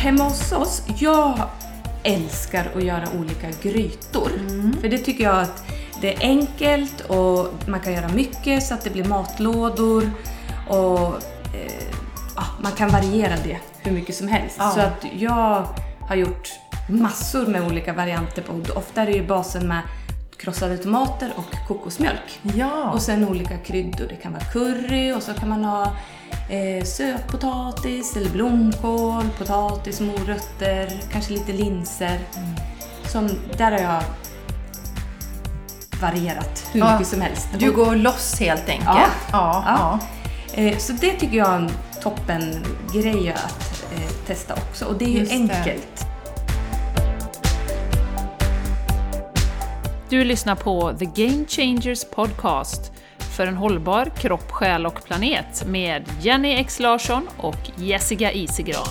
hemma hos oss, jag älskar att göra olika grytor. För det tycker jag att det är enkelt och man kan göra mycket så att det blir matlådor och eh, man kan variera det hur mycket som helst. Ja. Så att jag har gjort massor med olika varianter på. Ofta är det ju basen med krossade tomater och kokosmjölk. Ja. Och sen olika kryddor. Det kan vara curry och så kan man ha eh, sötpotatis eller blomkål, potatis, morötter, kanske lite linser. Som, där har jag varierat hur Ja, mycket som helst. Du går loss helt enkelt. Ja. ja. Ja. Eh, så det tycker jag är en toppen grej att eh, testa också. Och det är ju Just det. Du lyssnar på The Game Changers Podcast för en hållbar kropp, själ och planet med Jenny X Larsson och Jessica Isigran.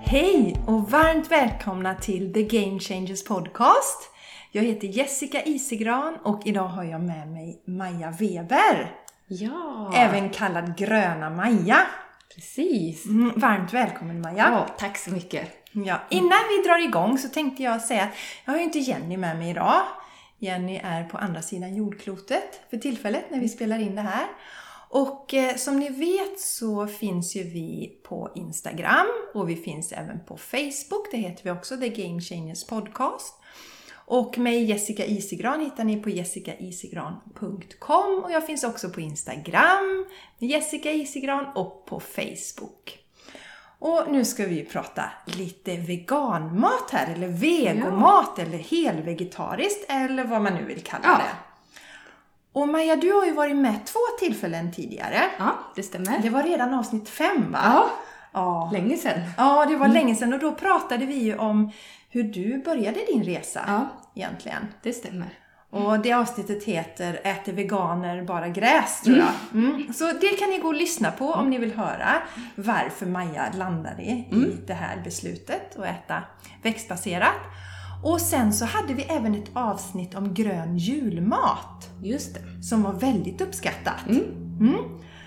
Hej och varmt välkomna till The Game Changers Podcast. Jag heter Jessica Isigran och idag har jag med mig Maja Weber. Ja, Även kallad Gröna Maja. precis. Mm, varmt välkommen Maja. Ja, tack så mycket. Ja, innan vi drar igång så tänkte jag säga att jag har ju inte Jenny med mig idag. Jenny är på andra sidan jordklotet för tillfället när vi spelar in det här. Och eh, som ni vet så finns ju vi på Instagram och vi finns även på Facebook. Det heter vi också, The Game Changers Podcast. Och mig Jessica Isigran hittar ni på jessicaisigran.com och jag finns också på Instagram, Jessica Isigran och på Facebook. Och nu ska vi prata lite veganmat här, eller vegomat, eller helvegetariskt, eller vad man nu vill kalla Ja. det. Och Maja, du har ju varit med två tillfällen tidigare. Ja, det stämmer. Det var redan avsnitt fem va? Ja, Ja, länge sedan. ja det var länge sedan och då pratade vi ju om hur du började din resa Ja. egentligen. Det stämmer. Och det avsnittet heter Äter veganer bara gräs tror jag. Mm. Så det kan ni gå och lyssna på om ni vill höra varför Maja landade i det här beslutet att äta växtbaserat. Och sen så hade vi även ett avsnitt om grön julmat Just det. som var väldigt uppskattat. Mm.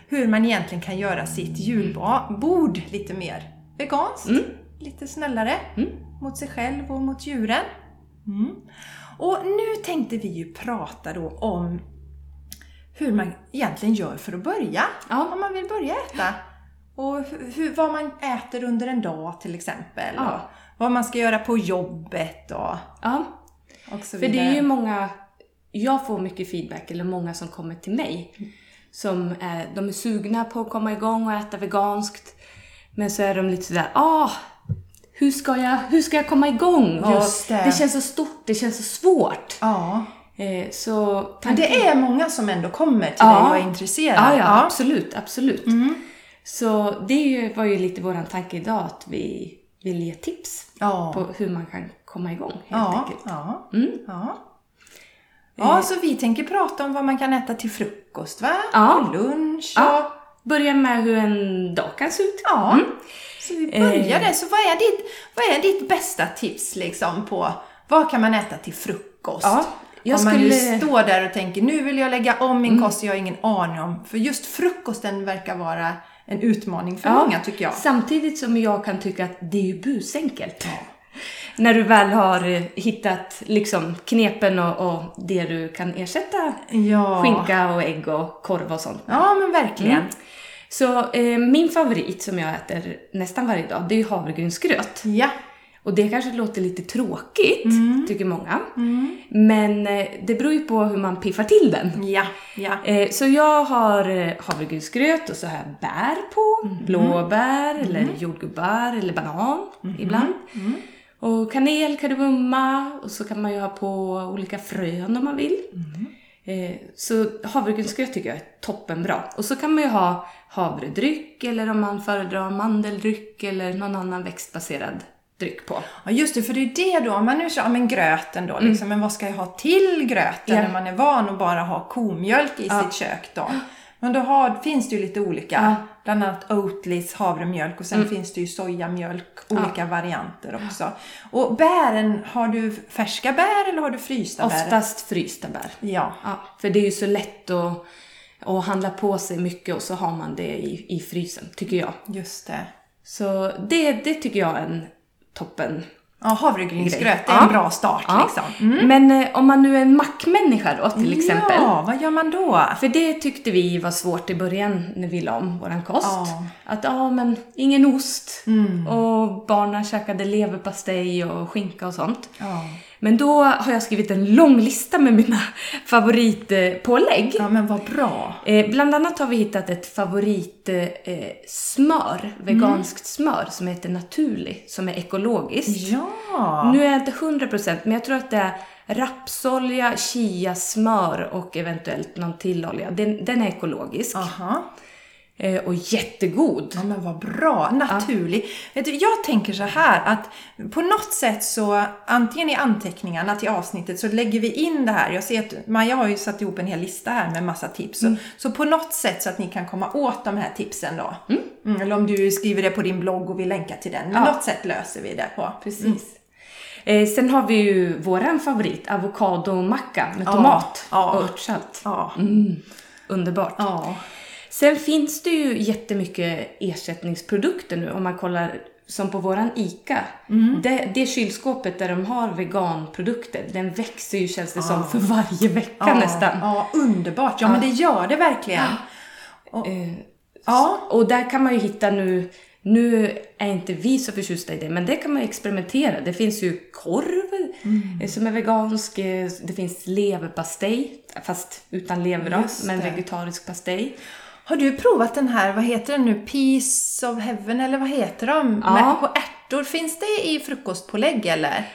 Hur man egentligen kan göra sitt julbord lite mer veganskt, lite snällare mot sig själv och mot djuren. Och nu tänkte vi ju prata då om hur man egentligen gör för att börja. Ja. Om man vill börja äta. Och hur, vad man äter under en dag till exempel. Ja. Vad man ska göra på jobbet och, Ja, och så för det är vidare. ju många, jag får mycket feedback, eller många som kommer till mig, som är, de är sugna på att komma igång och äta veganskt, men så är de lite sådär, ah, hur ska jag, hur ska jag komma igång? Och Just det. det känns så stort, det känns så svårt. Ja. Eh, så Men det är många som ändå kommer till Ja. dig och är intresserade. Ja, ja, absolut, absolut. Mm. Så det var ju lite våran tanke idag, att vi vill ge tips Ja. på hur man kan komma igång helt ja, enkelt. ja, Mm. ja. Ja, så vi tänker prata om vad man kan äta till frukost, va? Ja. Och lunch och... Ja, börja med hur en dag kan se ut. Ja. Mm. Så vi börjar Eh. där. Så vad är, ditt, vad är ditt bästa tips liksom på vad kan man äta till frukost? Ja, jag om man nu skulle- Mm. står där och tänker nu vill jag lägga om min kost och jag har ingen aning om. För just frukosten verkar vara en utmaning för många tycker jag. Samtidigt som jag kan tycka att det är ju busenkelt. När du väl har eh, hittat liksom knepen och, och det du kan ersätta Ja. skinka och ägg och korv och sånt. Ja, men verkligen. Mm. Så eh, min favorit som jag äter nästan varje dag, det är ju havregrynsgröt. Ja. Och det kanske låter lite tråkigt, Mm. tycker många. Men eh, det beror ju på hur man piffar till den. Ja. Ja. Eh, så jag har eh, havregrynsgröt och så har jag bär på. Blåbär eller jordgubbar eller banan ibland. Och kanel, kardemumma och så kan man ju ha på olika frön om man vill. Så havregrynsgröt tycker jag är toppenbra. Och så kan man ju ha havredryck eller om man föredrar mandeldryck eller någon annan växtbaserad dryck på. Ja just det, för det är det då, om man nu kör, ja, men gröten då liksom, men vad ska jag ha till gröten Ja. när man är van att bara ha komjölk i sitt kök då? Men då har, finns det ju lite olika, Ja. bland annat Oatlys havremjölk och sen finns det ju sojamjölk, olika varianter också. Och bären, har du färska bär eller har du frysta bär? Oftast frysta bär. Ja. Ja, för det är ju så lätt att och handlar på sig mycket och så har man det i, i frysen, tycker jag. Just det. Så det, det tycker jag är en toppen Ja, havregrynsgröt, det är Ja. en bra start Ja. liksom. Mm. Men eh, om man nu är en mackmänniska då till exempel. Ja, vad gör man då? För det tyckte vi var svårt i början när vi la om våran kost. Ja. Att ja, men ingen ost. Mm. Och barnen käkade leverpastej och skinka och sånt. Men då har jag skrivit en lång lista med mina favoritpålägg. ja, men vad bra. Eh, bland annat har vi hittat ett favoritsmör, eh, smör, veganskt smör, som heter Naturlig, som är ekologiskt. Ja. Nu är jag inte 100% men jag tror att det är rapsolja, chia, smör och eventuellt någon till olja. Den, den är ekologisk Aha. Eh, och jättegod. Ja men vad bra, naturlig. Du, jag tänker så här att på något sätt så antingen i anteckningarna till avsnittet så lägger vi in det här. Jag ser att Maja har ju satt ihop en hel lista här med massa tips. Så, så på något sätt så att ni kan komma åt de här tipsen då. Mm, eller om du skriver det på din blogg och vill länka till den. Men Ja. något sätt löser vi det på. Precis. Eh, sen har vi ju våran favorit, avokadomacka med tomat ja. och örtsalt. Ja. Mm, underbart. Sen finns det ju jättemycket ersättningsprodukter nu om man kollar som på våran ICA. Det, det kylskåpet där de har veganprodukter, den växer ju känns det som för varje vecka Ja, nästan. Ja, underbart. Ja, men det gör det verkligen. Eh, Ja. Och där kan man ju hitta nu, nu är inte vi så förtjusta i det, men det kan man ju experimentera. Det finns ju korv Mm. eh, som är vegansk, eh, det finns leverpastej, fast utan lever men vegetarisk pastej. Har du provat den här, vad heter den nu, Piece of Heaven eller vad heter de? Ja. Med, på ärtor. Finns det i frukostpålägg eller?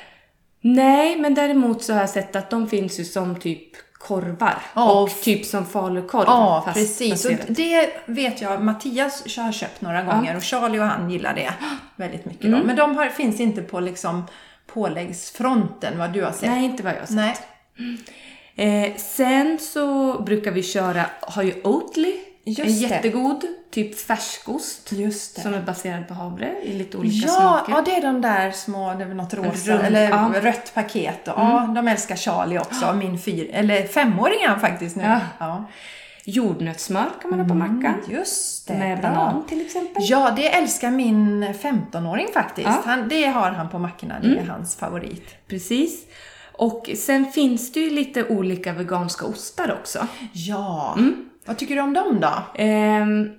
Nej, men däremot så har jag sett att de finns ju som typ korvar. Ja. Och typ som falukorv. Ja, fast precis. Och det vet jag, Mattias har köpt några gånger och Charlie och han gillar det väldigt mycket. Mm. Men de har, finns inte på liksom påläggsfronten vad du har sett. Nej, inte vad jag har sett. Nej. Eh, sen så brukar vi köra, har ju Oatly. Just en det. jättegod, typ färskost. Som är baserad på havre i lite olika Ja, smaker. ja, det är de där små, det är väl något rosa, Rund, eller ja. Mm. rött paket. Och, Ja, de älskar Charlie också, min fyr, eller femåring är han faktiskt nu. Ja. Ja. Jordnötssmör kan man ha på mackan. Just det, Med bra. banan till exempel. Ja, det älskar min 15-åring faktiskt. Ja. Han, det har han på mackorna, det är hans favorit. Precis. Och sen finns det ju lite olika veganska ostar också. Ja, Mm. Vad tycker du om dem då? Ehm,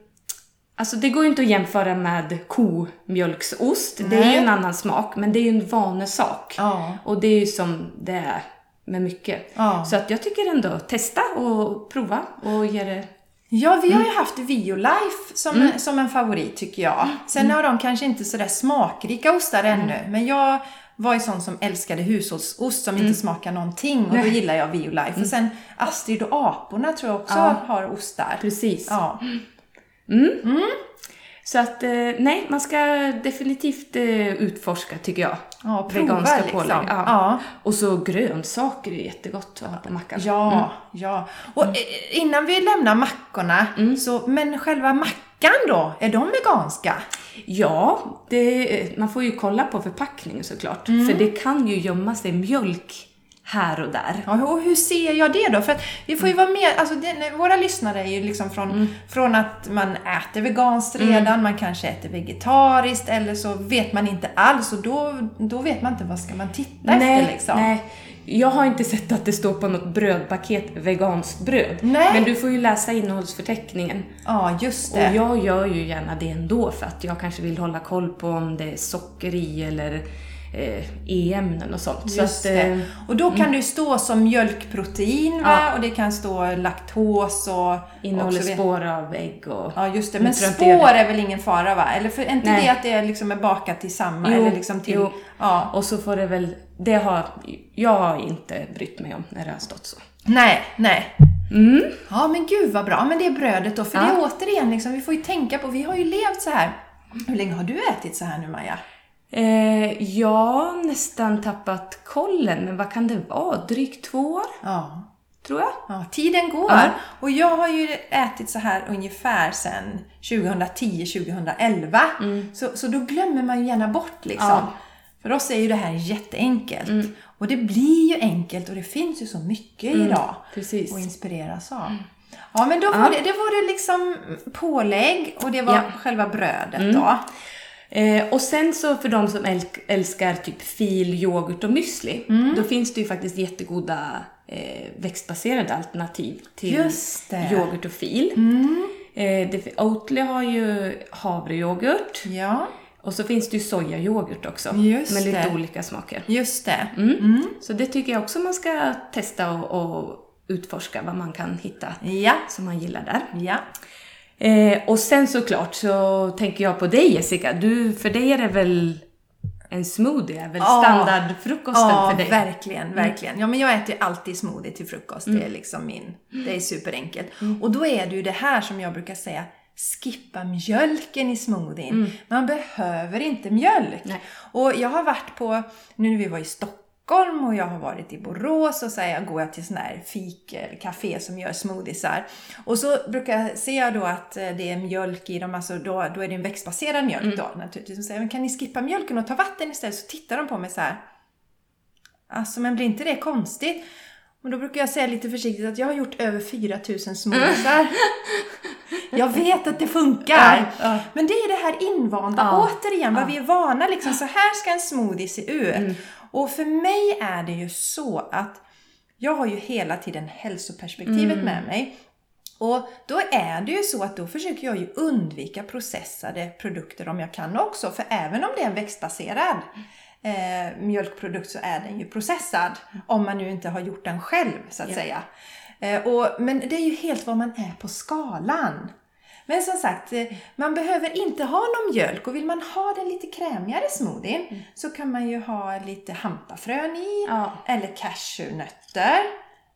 alltså det går ju inte att jämföra med komjölksost. Det är Nej. ju en annan smak, men det är ju en vanesak. Ja. Och det är ju som det är med mycket. Ja. Så att jag tycker ändå testa och prova och ge det... Ja, vi har Mm. ju haft Violife som, som en favorit tycker jag. Mm. Sen har de kanske inte sådär smakrika ostar ännu, men jag var ju sån som älskade hushållsost som Mm. inte smakar någonting och då gillar jag Violife. Och sen Astrid och aporna tror jag också Ja. har ostar. Precis. Ja. Så att, eh, nej, man ska definitivt eh, utforska tycker jag. Ja, prova Veganska liksom. pålägg. Ja. Ja. Och så grönsaker är jättegott att ha på mackan. Ja, ja. Och eh, innan vi lämnar mackorna, Mm. så, men själva mackan då, är de veganska? Ja, det, man får ju kolla på förpackningen såklart. Mm. För det kan ju gömma sig mjölk här och där. Ja, och hur ser jag det då? För att vi får ju vara med, alltså det, våra lyssnare är ju liksom från, Mm. från att man äter veganskt redan, man kanske äter vegetariskt eller så vet man inte alls och då, då vet man inte vad ska man titta efter liksom. nej. Jag har inte sett att det står på något brödpaket veganskt bröd. Nej. Men du får ju läsa innehållsförteckningen. Ja, just Och det. jag gör ju gärna det ändå för att jag kanske vill hålla koll på om det är socker i eller e-ämnen och sånt. Just så att, det. eh, Och då kan det ju stå som mjölkprotein? Ja. och det kan stå laktos och... innehåller också- spår av ägg och... Ja just det, men det spår är väl ingen fara va? Eller för, är inte Nej. det att det liksom är bakat till samma? Jo, eller liksom till, jo. Ja. Och så får det väl... Det har... Jag har inte brytt mig om när det har stått så. Nej, nej. Ja men gud vad bra, men det är brödet då. För det är återigen liksom, vi får ju tänka på, vi har ju levt så här. Hur länge har du ätit så här nu Maja? Eh, jag har nästan tappat kollen, men vad kan det vara? Drygt två år, Ja. tror jag. Ja, tiden går. Ja. Och jag har ju ätit så här ungefär sedan 2010-2011. Så, så då glömmer man ju gärna bort liksom. Ja. För oss är ju det här jätteenkelt. Och det blir ju enkelt och det finns ju så mycket idag precis. att inspireras av. Ja, men då var Ja. det, det var det liksom pålägg och det var Ja. själva brödet då. Eh, och sen så för de som äl- älskar typ fil, yoghurt och müsli, Mm. då finns det ju faktiskt jättegoda eh, växtbaserade alternativ till. Mm. yoghurt och fil. Eh, det, Oatly har ju havreyoghurt Ja, och så finns det ju sojayoghurt också Just med lite det. olika smaker. just det. Mm. Så det tycker jag också man ska testa och, och utforska vad man kan hitta Ja, som man gillar där. ja. Eh, och sen såklart så tänker jag på dig Jessica. Du, för dig är det väl en smoothie, är väl Ja. standardfrukosten Ja, för dig? verkligen, verkligen. Ja, men jag äter ju alltid smoothie till frukost. Det är liksom min, det är superenkelt. Och då är det ju det här som jag brukar säga, skippa mjölken i smoothien. Man behöver inte mjölk. Nej. Och jag har varit på, nu när vi var i Stockholm och jag har varit i Borås och så jag, går jag till sån här fik eller café som gör smoothiesar. Och så brukar jag, ser jag då att eh, det är mjölk i dem, alltså då, då är det en växtbaserad mjölk då naturligtvis. Och säger, men kan ni skippa mjölken och ta vatten istället? Så tittar de på mig så här. Alltså men blir inte det konstigt? Och då brukar jag säga lite försiktigt att jag har gjort över 4000 smoothiesar. jag vet att det funkar. Ja, ja. Men det är det här invanda, Ja. återigen, vad vi är vana liksom. Så här ska en smoothie se ut. Och för mig är det ju så att jag har ju hela tiden hälsoperspektivet med mig. Och då är det ju så att då försöker jag ju undvika processade produkter om jag kan också. För även om det är en växtbaserad eh, mjölkprodukt så är den ju processad. Om man nu inte har gjort den själv så att Ja. säga. Eh, och, men det är ju helt vad man är på skalan. Men som sagt, eh, man behöver inte ha någon mjölk och vill man ha den lite krämigare smoothien så kan man ju ha lite hampafrön i Ja. eller cashewnötter.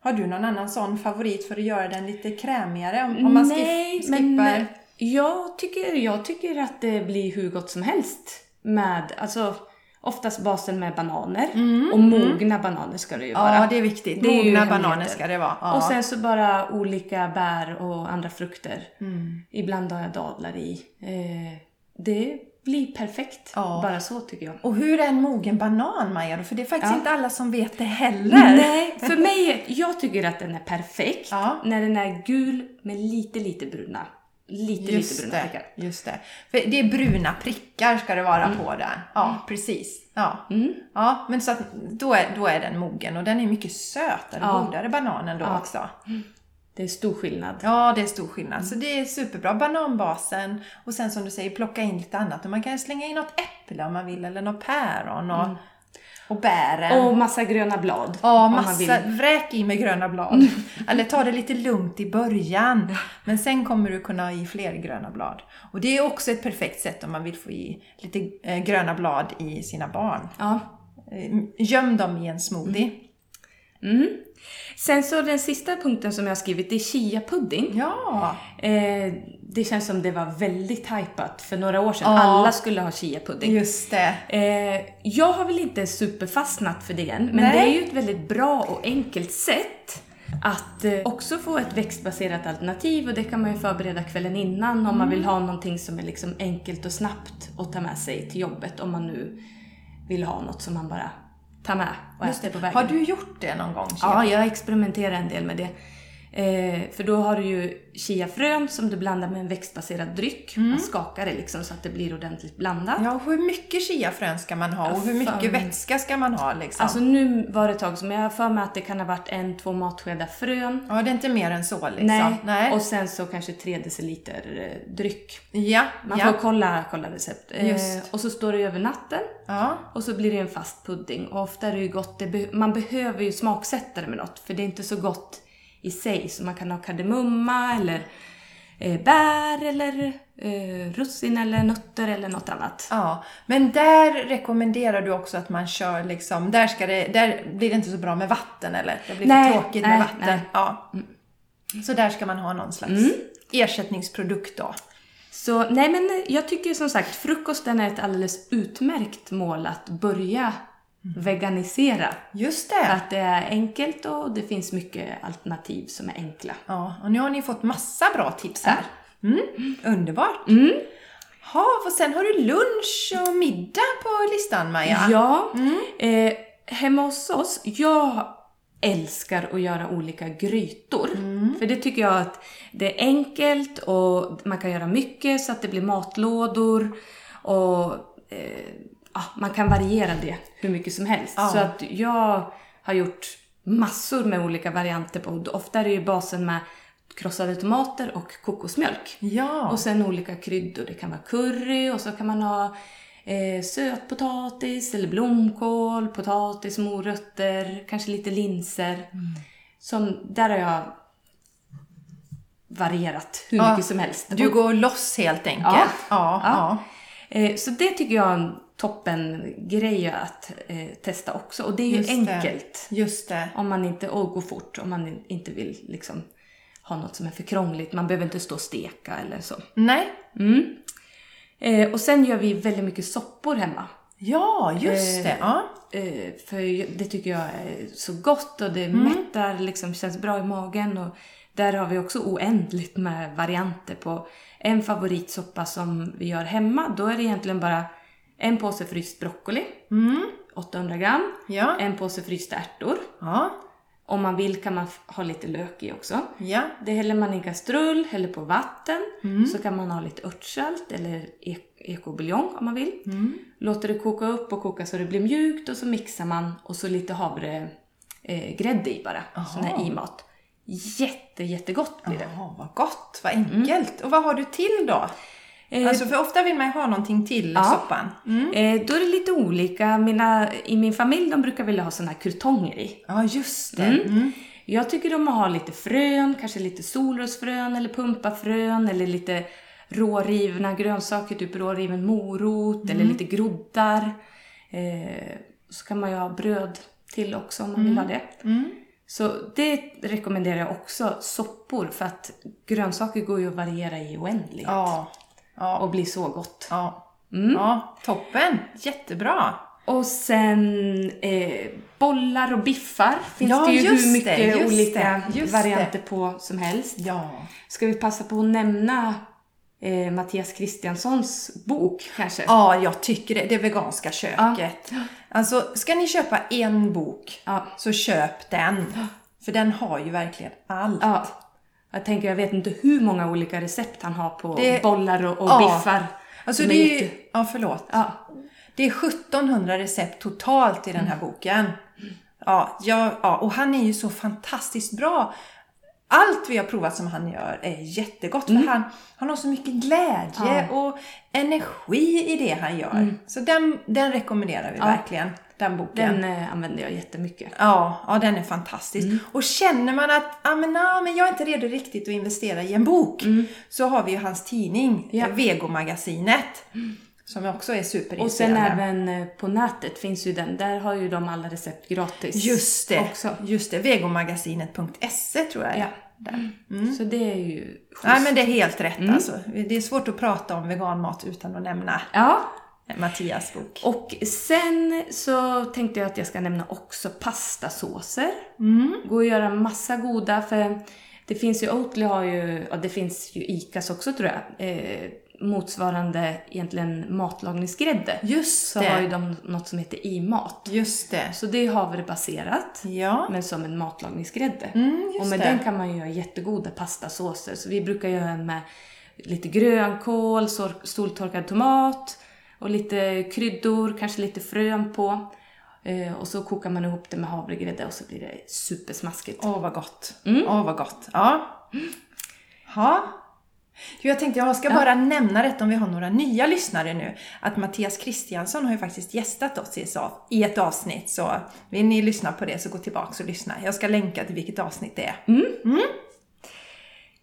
Har du någon annan sån favorit för att göra den lite krämigare? Om, om man Nej, skippar... men jag tycker, jag tycker att det blir hur gott som helst med, alltså oftast basen med bananer. Och mogna bananer ska det ju vara. Mm, Ja, det är viktigt. Det Mogna bananer ska det vara. Ja. Och sen så bara olika bär och andra frukter. Mm. Ibland har jag dadlar i. Eh, det blir perfekt. Ja. Bara så tycker jag. Och hur är en mogen banan, Maja? För det är faktiskt Ja. inte alla som vet det heller. Nej, för mig, jag tycker att den är perfekt när den är gul med lite, lite bruna. Lite, lite Just bruna det, prickar. just det. För det är bruna prickar ska det vara på den. Ja, precis. Ja. ja men så att då är, då är den mogen och den är mycket sötare, Ja. godare bananen då Ja. också. Det är stor skillnad. Ja, det är stor skillnad. Så det är superbra. Bananbasen och sen som du säger, plocka in lite annat. Och man kan slänga in något äpple om man vill eller något päron och, och bären. Och massa gröna blad. Ja, massa. Vräk i med gröna blad. Eller ta det lite lugnt i början. Men sen kommer du kunna ha i fler gröna blad. Och det är också ett perfekt sätt om man vill få i lite eh, gröna blad i sina barn. Ja. Eh, Göm dem i en smoothie. Mm. Sen så den sista punkten som jag har skrivit, det är chia-pudding. Ja! Eh, det känns som det var väldigt hypat för några år sedan. Ja. Alla skulle ha chia-pudding. Just det. Eh, jag har väl inte superfastnat för det än, men Nej. det är ju ett väldigt bra och enkelt sätt att eh, också få ett växtbaserat alternativ och det kan man ju förbereda kvällen innan om man vill ha någonting som är liksom enkelt och snabbt att ta med sig till jobbet om man nu vill ha något som man bara tar med och Just äter på vägen. Har du gjort det någon gång? Ja, jag experimenterar en del med det. Eh, för då har du ju chiafrön som du blandar med en växtbaserad dryck. Man skakar det liksom så att det blir ordentligt blandat. Ja, och hur mycket chiafrön ska man ha? Och hur mycket vätska ska man ha liksom? Alltså nu var det ett tag som jag har för mig att det kan ha varit en, två matskedar frön. ja, det är inte mer än så liksom. Nej. Och sen så kanske tre deciliter eh, dryck. ja, Man ja. får kolla, kolla recept. Eh, Just. och så står det över natten. ja. Och så blir det en fast pudding. Och ofta är det ju gott. Det be- man behöver ju smaksätta det med något. För det är inte så gott i sig. Så man kan ha kardemumma eller eh, bär eller eh, russin eller nötter eller något annat. Ja, men där rekommenderar du också att man kör liksom, där, ska det, där blir det inte så bra med vatten eller? Det blir Nej, för tråkigt nej, med vatten. nej. Mm. Ja. Så där ska man ha någon slags ersättningsprodukt då. Så nej men jag tycker som sagt frukosten är ett alldeles utmärkt mål att börja veganisera. Just För det! att det är enkelt och det finns mycket alternativ som är enkla. Ja, och nu har ni fått massa bra tips här. Mm. Underbart! Ha, och sen har du lunch och middag på listan Maja. Ja, eh, hemma hos oss, jag älskar att göra olika grytor. För det tycker jag att det är enkelt och man kan göra mycket så att det blir matlådor och eh, ja, man kan variera det hur mycket som helst. Ja. Så att jag har gjort massor med olika varianter på. Ofta är det ju basen med krossade tomater och kokosmjölk. Ja. Och sen olika kryddor. Det kan vara curry och så kan man ha eh, sötpotatis eller blomkål, potatis, morötter, kanske lite linser. Som, där har jag varierat hur Ja, mycket som helst. Du går loss helt enkelt. Ja. ja. ja. Eh, så det tycker jag toppen grej att eh, testa också. Och det är ju Just det. enkelt. Just det. Om man inte, och går fort, om man inte vill liksom ha något som är för krångligt. Man behöver inte stå och steka eller så. Nej. Mm. Eh, och sen gör vi väldigt mycket soppor hemma. Ja, just Eh, det. Ja. Eh, för det tycker jag är så gott och det mättar, liksom känns bra i magen. Och där har vi också oändligt med varianter på en favoritsoppa som vi gör hemma. Då är det egentligen bara en påse fryst broccoli, 800 gram. Ja. En påse frysta ärtor. Ja. Om man vill kan man ha lite lök i också. Ja. Det häller man i en kastrull, häller på vatten. Så kan man ha lite örtsalt eller ek- ekobuljong om man vill. Låter det koka upp och koka så det blir mjukt och så mixar man och så lite havregrädde eh, i bara. Sån här i mat. Jätte, jättegott blir det. Jaha, vad gott, vad enkelt. Och vad har du till då? Eh, Alltså för ofta vill man ju ha någonting till Ja. soppan. eh, då är det lite olika. Mina, I min familj de brukar vilja ha såna här krutonger i. Ja, just det. Mm. Jag tycker om att ha lite frön, kanske lite solrosfrön eller pumpafrön eller lite rårivna grönsaker, typ råriven morot eller lite groddar. Eh, så kan man ju ha bröd till också om man vill ha det. Så det rekommenderar jag också, soppor, för att grönsaker går ju att variera i oändlighet Ja. Ja. och blir så gott. Ja. ja, toppen. Jättebra. Och sen eh, bollar och biffar finns Ja, det ju hur mycket det, olika det, varianter på som helst. Ja. Ska vi passa på att nämna eh, Mattias Kristianssons bok kanske? Ja, jag tycker det. Det veganska köket. Alltså, ska ni köpa en bok Ja. så köp den. För den har ju verkligen allt. Ja. Jag tänker, jag vet inte hur många olika recept han har på Det- bollar och, och Ja. biffar. Alltså det är jätte-. Ja, förlåt. Ja. Det är 1700 recept totalt i den Mm. här boken. Ja, ja, ja, och han är ju så fantastiskt bra. Allt vi har provat som han gör är jättegott. Mm. För han, han har så mycket glädje och energi i det han gör. Så den, den rekommenderar vi Mm. Ja. verkligen. Den boken. Den eh, använder jag jättemycket. Ja, ja, den är fantastisk. Mm. Och känner man att ah, men, ah, men jag är inte redo riktigt att investera i en bok, så har vi ju hans tidning, Mm. Ja. eh, Vegomagasinet, som också är Och sen superinspirerande. även eh, på nätet finns ju den. Där har ju de alla recept gratis. Just det, Också. just det. Vegomagasinet.se tror jag Ja. där. Så det är ju schysst. Nej men det är helt rätt Mm. alltså. Det är svårt att prata om veganmat utan att nämna Ja, Mattias bok. och sen så tänkte jag att jag ska nämna också pastasåser. Mm. Går att göra massa goda för det finns ju, Oatly har ju, och det finns ju Icas också tror jag, eh, motsvarande egentligen matlagningsgrädde. Just Så har ju det. de något som heter i-mat. Just det. Så det är havrebaserat, Ja. men som en matlagningsgrädde. Mm, och med det. den kan man ju göra jättegoda pastasåser. Så vi brukar göra en med lite grönkål, soltorkad tomat och lite kryddor, kanske lite frön på. Eh, och så kokar man ihop det med havregrädde och så blir det supersmaskigt. Åh vad gott. Mm. Åh vad gott. Ja. Ja. Jo, Jag tänkte jag ska bara nämna rätt om vi har några nya lyssnare nu. Att Mattias Kristiansson har ju faktiskt gästat oss i i ett avsnitt. Så vill ni lyssna på det så gå tillbaka och lyssna. Jag ska länka till vilket avsnitt det är.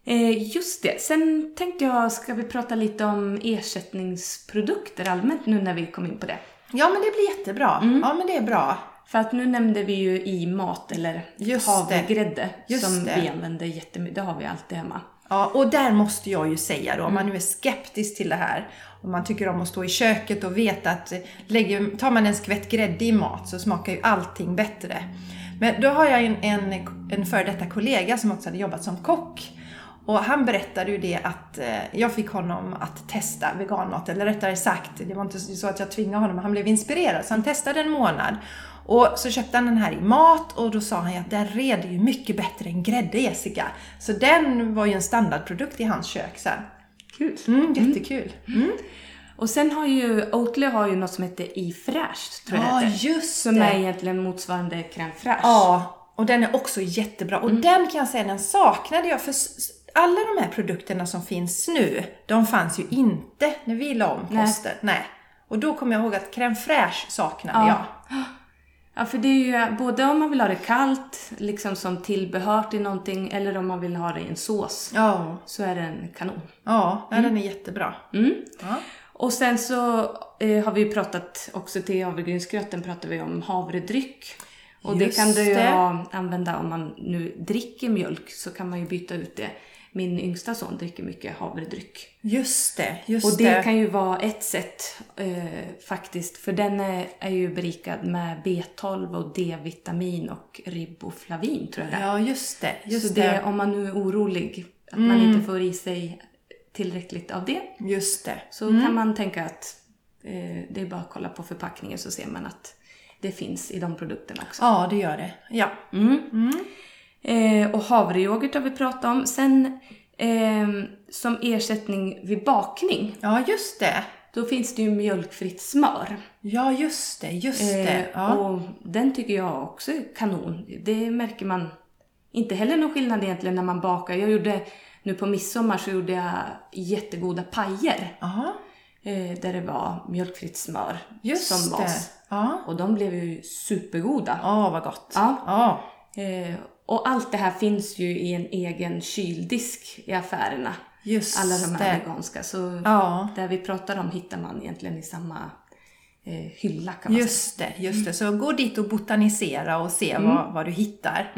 Eh, just det. Sen tänkte jag, ska vi prata lite om ersättningsprodukter allmänt nu när vi kom in på det? Ja men det blir jättebra. Mm. Ja men det är bra. För att nu nämnde vi ju i mat eller Just havregrädde Just som det. vi använder jättemycket. Det har vi alltid hemma. Ja, och där måste jag ju säga då, om man nu är skeptisk till det här, om man tycker om att stå i köket och veta att lägger, tar man en skvätt grädde i mat så smakar ju allting bättre. Men då har jag en, en, en före detta kollega som också hade jobbat som kock. Och han berättade ju det att eh, jag fick honom att testa veganmat, eller rättare sagt, det var inte så att jag tvingade honom, han blev inspirerad. Så han testade en månad. Och så köpte han den här i mat och då sa han ju att den red ju mycket bättre än grädde, Jessica. Så den var ju en standardprodukt i hans kök sen. Kul. Mm, jättekul. Mm. Och sen har ju Oatly har ju något som heter i fräscht, tror jag Ja, det heter. just Som det. är egentligen motsvarande crème fraîche. Ja, och den är också jättebra. Och den kan jag säga, den saknade jag. För alla de här produkterna som finns nu, de fanns ju inte när vi la om Nej. kosten. Nej. Och då kommer jag ihåg att crème fraîche saknade Ja. jag. Ja, för det är ju både om man vill ha det kallt, liksom som tillbehör till någonting, eller om man vill ha det i en sås, Ja, så är den kanon. ja nej, den är jättebra. Mm. Ja. Och sen så eh, har vi ju pratat, också till havregrynsgröten pratar vi om havredryck. Och det Just kan du ju det. använda om man nu dricker mjölk, så kan man ju byta ut det. Min yngsta son dricker mycket havredryck. Just det, just Och det det. kan ju vara ett sätt eh, faktiskt, för den är, är ju berikad med B12 och D-vitamin och riboflavin tror jag det är. Ja, just det. Just Så det, det. Mm. om man nu är orolig att man inte får i sig tillräckligt av det, Just det. så kan man tänka att eh, det är bara att kolla på förpackningen så ser man att det finns i de produkterna också. Ja, det gör det. Ja. Eh, och havrejoghurt har vi pratat om. Sen eh, som ersättning vid bakning, Ja, just det. då finns det ju mjölkfritt smör. Ja, just det. Just Eh, det. Ja. Och den tycker jag också är kanon. Det märker man inte heller någon skillnad egentligen när man bakar. Jag gjorde, nu på midsommar så gjorde jag jättegoda pajer. Ja, Eh, där det var mjölkfritt smör just som det. bas. Ja. Och de blev ju supergoda. Ja, vad gott. Ja. ja. Och allt det här finns ju i en egen kyldisk i affärerna. Just Alla de här det. veganska. Så Ja. där vi pratar om hittar man egentligen i samma eh, hylla kan man säga. Just det, just det. Så gå dit och botanisera och se vad, vad du hittar.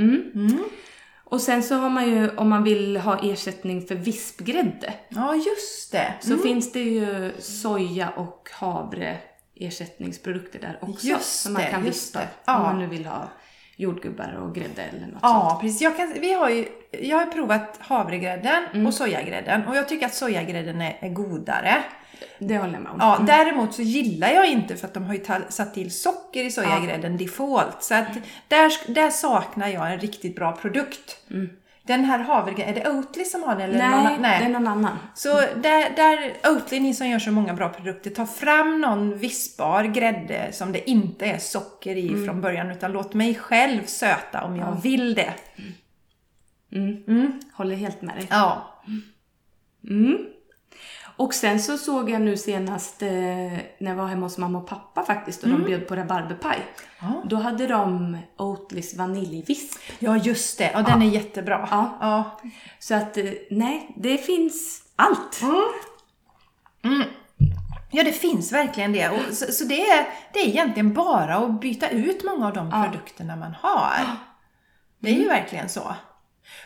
Och sen så har man ju, om man vill ha ersättning för vispgrädde, Ja, just det. så finns det ju soja och havre ersättningsprodukter där också. Just som man kan vispa om Ja. man nu vill ha jordgubbar och grädde eller något sånt. Ja, precis. Jag, kan, vi har ju, jag har provat havregrädden och sojagrädden och jag tycker att sojagrädden är, är godare. Det håller jag med om. Ja, Däremot så gillar jag inte för att de har ju satt till socker i sojagrädden default. Så att där, där saknar jag en riktigt bra produkt. Den här havregrädden, är det Oatly som har den? Eller Nej, någon, annan? det är någon annan. Så där, där Oatly, ni som gör så många bra produkter, ta fram någon vispbar grädde som det inte är socker i Mm. från början, utan låt mig själv söta om jag vill det. Håller helt med dig. Ja. Mm. Och sen så såg jag nu senast eh, när jag var hemma hos mamma och pappa faktiskt och de bjöd på rabarberpaj. Mm. Ja. Då hade de Oatlys vaniljvisp. Ja, just det. Ja, den är jättebra. Ja. Ja. Så att eh, nej, det finns allt. Ja, det finns verkligen det. Och så så det, är, det är egentligen bara att byta ut många av de produkterna man har. Det är ju verkligen så.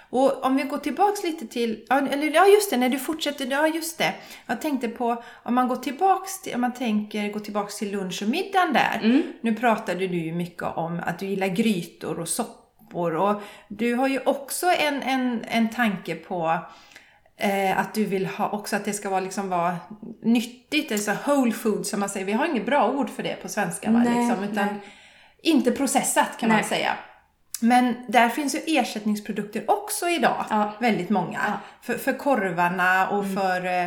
Och om vi går tillbaks lite till, eller ja just det, när du fortsätter, ja just det. Jag tänkte på, om man går tillbaks till, om man tänker gå tillbaks till lunch och middagen där. Nu pratade du ju mycket om att du gillar grytor och soppor och du har ju också en, en, en tanke på Eh, att du vill ha också att det ska vara, liksom vara nyttigt, alltså whole food som man säger. Vi har inget bra ord för det på svenska va? Nej, Liksom, utan nej. inte processat kan man Nej. säga. Men där finns ju ersättningsprodukter också idag. Ja. Väldigt många. Ja. För, för korvarna och för eh,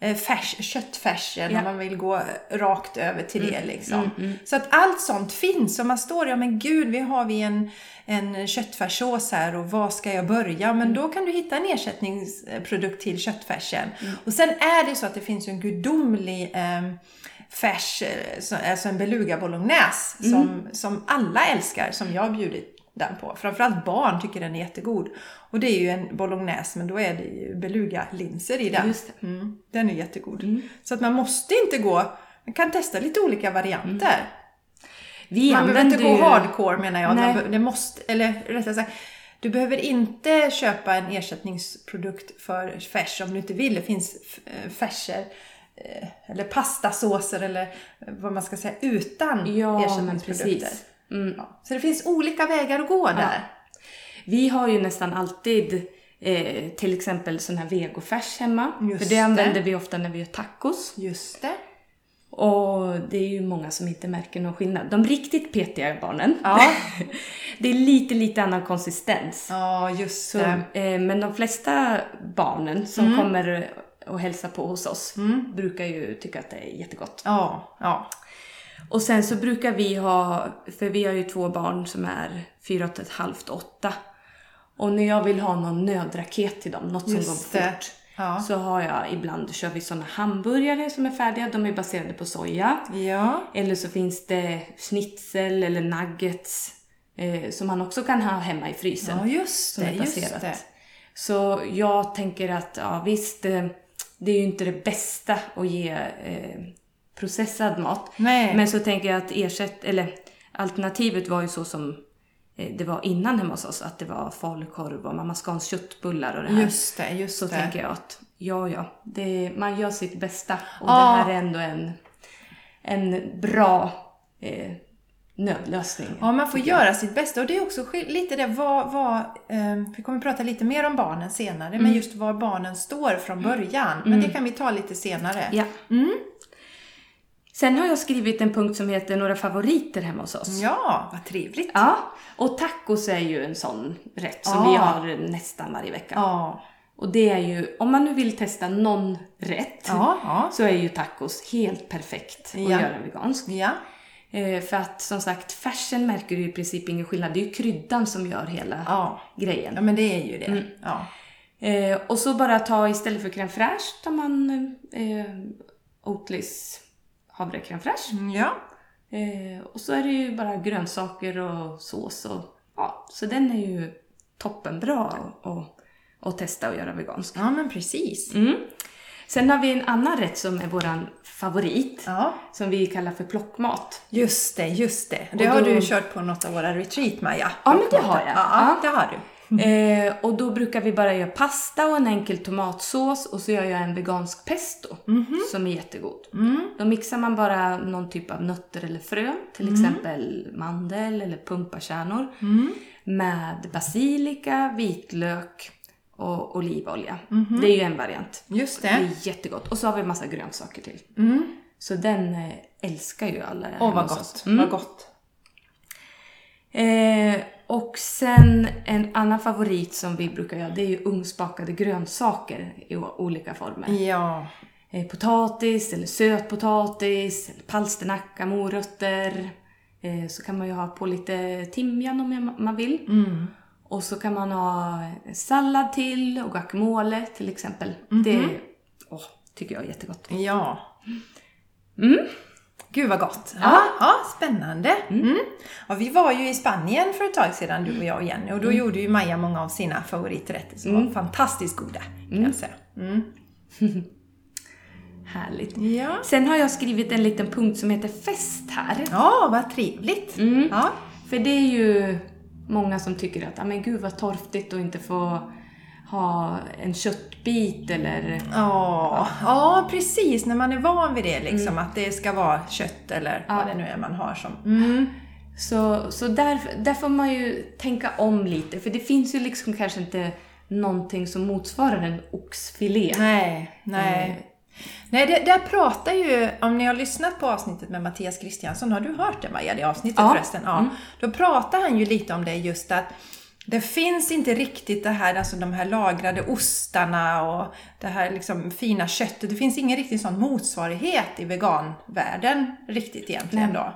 eh, färs, köttfärsen Ja. om man vill gå rakt över till det. Liksom. Så att allt sånt finns. Och man står ja men gud, vi har vi en, en köttfärssås här och vad ska jag börja? Men då kan du hitta en ersättningsprodukt till köttfärsen. Och sen är det så att det finns en gudomlig eh, färs, eh, så- alltså en beluga bolognese som, som alla älskar, som jag har bjudit den på. Framförallt barn tycker den är jättegod. Och det är ju en bolognese men då är det ju beluga-linser i den. Mm, den är jättegod. Så att man måste inte gå, man kan testa lite olika varianter. Vi Man behöver inte gå ju- hardcore menar jag. Nej. Man Det måste, eller rättare sagt, du behöver inte köpa en ersättningsprodukt för färs om du inte vill. Det finns eh, färser eh, eller pastasåser eller eh, vad man ska säga utan Ja, ersättningsprodukter. precis. Mm. Ja. Så det finns olika vägar att gå där. Vi har ju nästan alltid eh, till exempel sån här vegofärs hemma. Just för det använder det. vi ofta när vi gör tacos. Just det. Och det är ju många som inte märker någon skillnad. De riktigt petiga barnen, Ja. det är lite, lite annan konsistens. Ja, just Så, eh, men de flesta barnen som Mm. kommer och hälsar på hos oss brukar ju tycka att det är jättegott. Ja, ja. Och sen så brukar vi ha, för vi har ju två barn som är fyra och ett halvt åtta. Och när jag vill ha någon nödraket till dem, något som Just går fort. Ja. Så har jag ibland, kör vi såna hamburgare som är färdiga, de är baserade på soja. Ja. Eller så finns det schnitzel eller nuggets eh, som man också kan ha hemma i frysen. Ja, just som det. är Just det. Så jag tänker att, ja visst, eh, det är ju inte det bästa att ge eh, processad mat. Nej. Men så tänker jag att ersätt, eller alternativet var ju så som eh, det var innan hemma hos oss, att det var falukorv och mamma Scans köttbullar och det här. Just det, just så det. tänker jag att, ja ja, det, man gör sitt bästa och Ja. det här är ändå en, en bra eh, nödlösning. Ja, man får göra sitt bästa. Och det är också lite det vad, vad eh, vi kommer prata lite mer om barnen senare, Mm. men just var barnen står från början. Men det kan vi ta lite senare. Ja. Sen har jag skrivit en punkt som heter några favoriter hemma hos oss. Ja, vad trevligt. Ja, och tacos är ju en sån rätt som Ja. vi har nästan varje vecka. Ja, Och det är ju, om man nu vill testa någon rätt, ja, så är ju tacos helt perfekt att göra vegansk. ja. Eh, för att som sagt, färsen märker du i princip ingen skillnad. Det är ju kryddan som gör hela Ja. grejen. ja men det är ju det. Mm. Ja. Eh, och så bara ta istället för crème fraîche tar man eh, Oatlys havre crème fraîche. Mm, ja. Eh, och så är det ju bara grönsaker och sås och ja, så den är ju toppenbra att- testa och göra vegansk. Ja, men precis. Mm. Sen har vi en annan rätt som är våran favorit. Ja. Som vi kallar för plockmat. Just det, just det. Det Och har då- du kört på något av våra retreat, Maja. Ja, men det har jag. Ja, Ja. det har du. Eh, och då brukar vi bara göra pasta och en enkel tomatsås och så gör jag en vegansk pesto som är jättegod. Då mixar man bara någon typ av nötter eller frön, till exempel mandel eller pumpakärnor med basilika, vitlök och olivolja. Det är ju en variant. Just Det det. är jättegott. Och så har vi massa grönsaker till. Så den eh, älskar ju alla Åh, hemma vad gott. Vad gott. Eh, och sen en annan favorit som vi brukar göra, det är ju ugnsbakade grönsaker i olika former. Ja. Eh, potatis eller sötpotatis, palsternacka, morötter. Eh, så kan man ju ha på lite timjan om man vill. Och så kan man ha sallad till och guacamole till exempel. Det åh, tycker jag är jättegott. Ja. Mm. Gud vad gott. Ja, ja spännande. Mm. Ja, vi var ju i Spanien för ett tag sedan, du och jag och Jenny. Och då gjorde ju Maja många av sina favoriträtter som var fantastiskt goda, kan jag säga. Mm. Härligt. Ja. Sen har jag skrivit en liten punkt som heter fest här. ja, vad trevligt. Mm. Ja. För det är ju många som tycker att, ah, men gud vad torftigt att inte få ha en köttbit eller... Ja, ja, precis. När man är van vid det, liksom, att det ska vara kött eller vad det nu är man har som... Mm. Så, så där, där får man ju tänka om lite, för det finns ju liksom kanske inte någonting som motsvarar en oxfilé. Nej, nej. Nej, det, där pratar ju, om ni har lyssnat på avsnittet med Mattias Kristiansson, har du hört det Maja, det avsnittet Ja. förresten? Ja. Då pratar han ju lite om det just att det finns inte riktigt det här, alltså de här lagrade ostarna och det här liksom fina köttet. Det finns ingen riktig sån motsvarighet i veganvärlden riktigt egentligen då.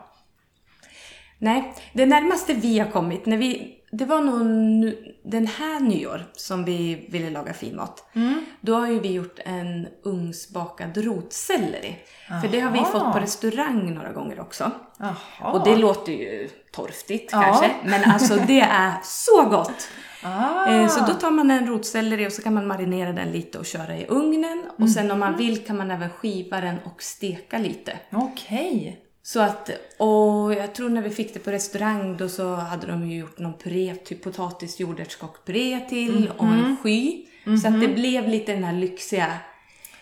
Nej, det närmaste vi har kommit, när vi, det var nog nu, den här nyår som vi ville laga fin mat. Då har ju vi gjort en ugnsbakad rotselleri. För det har vi Aha. fått på restaurang några gånger också. Jaha. Och det låter ju torftigt Ja. kanske, men alltså det är så gott! Ah. Eh, Så då tar man en rotselleri och så kan man marinera den lite och köra i ugnen. Och sen om man vill kan man även skiva den och steka lite. Okej. Så att, och jag tror när vi fick det på restaurang då så hade de ju gjort någon puré, typ potatis jordärtskockpuré till och en sky. Så att det blev lite den här lyxiga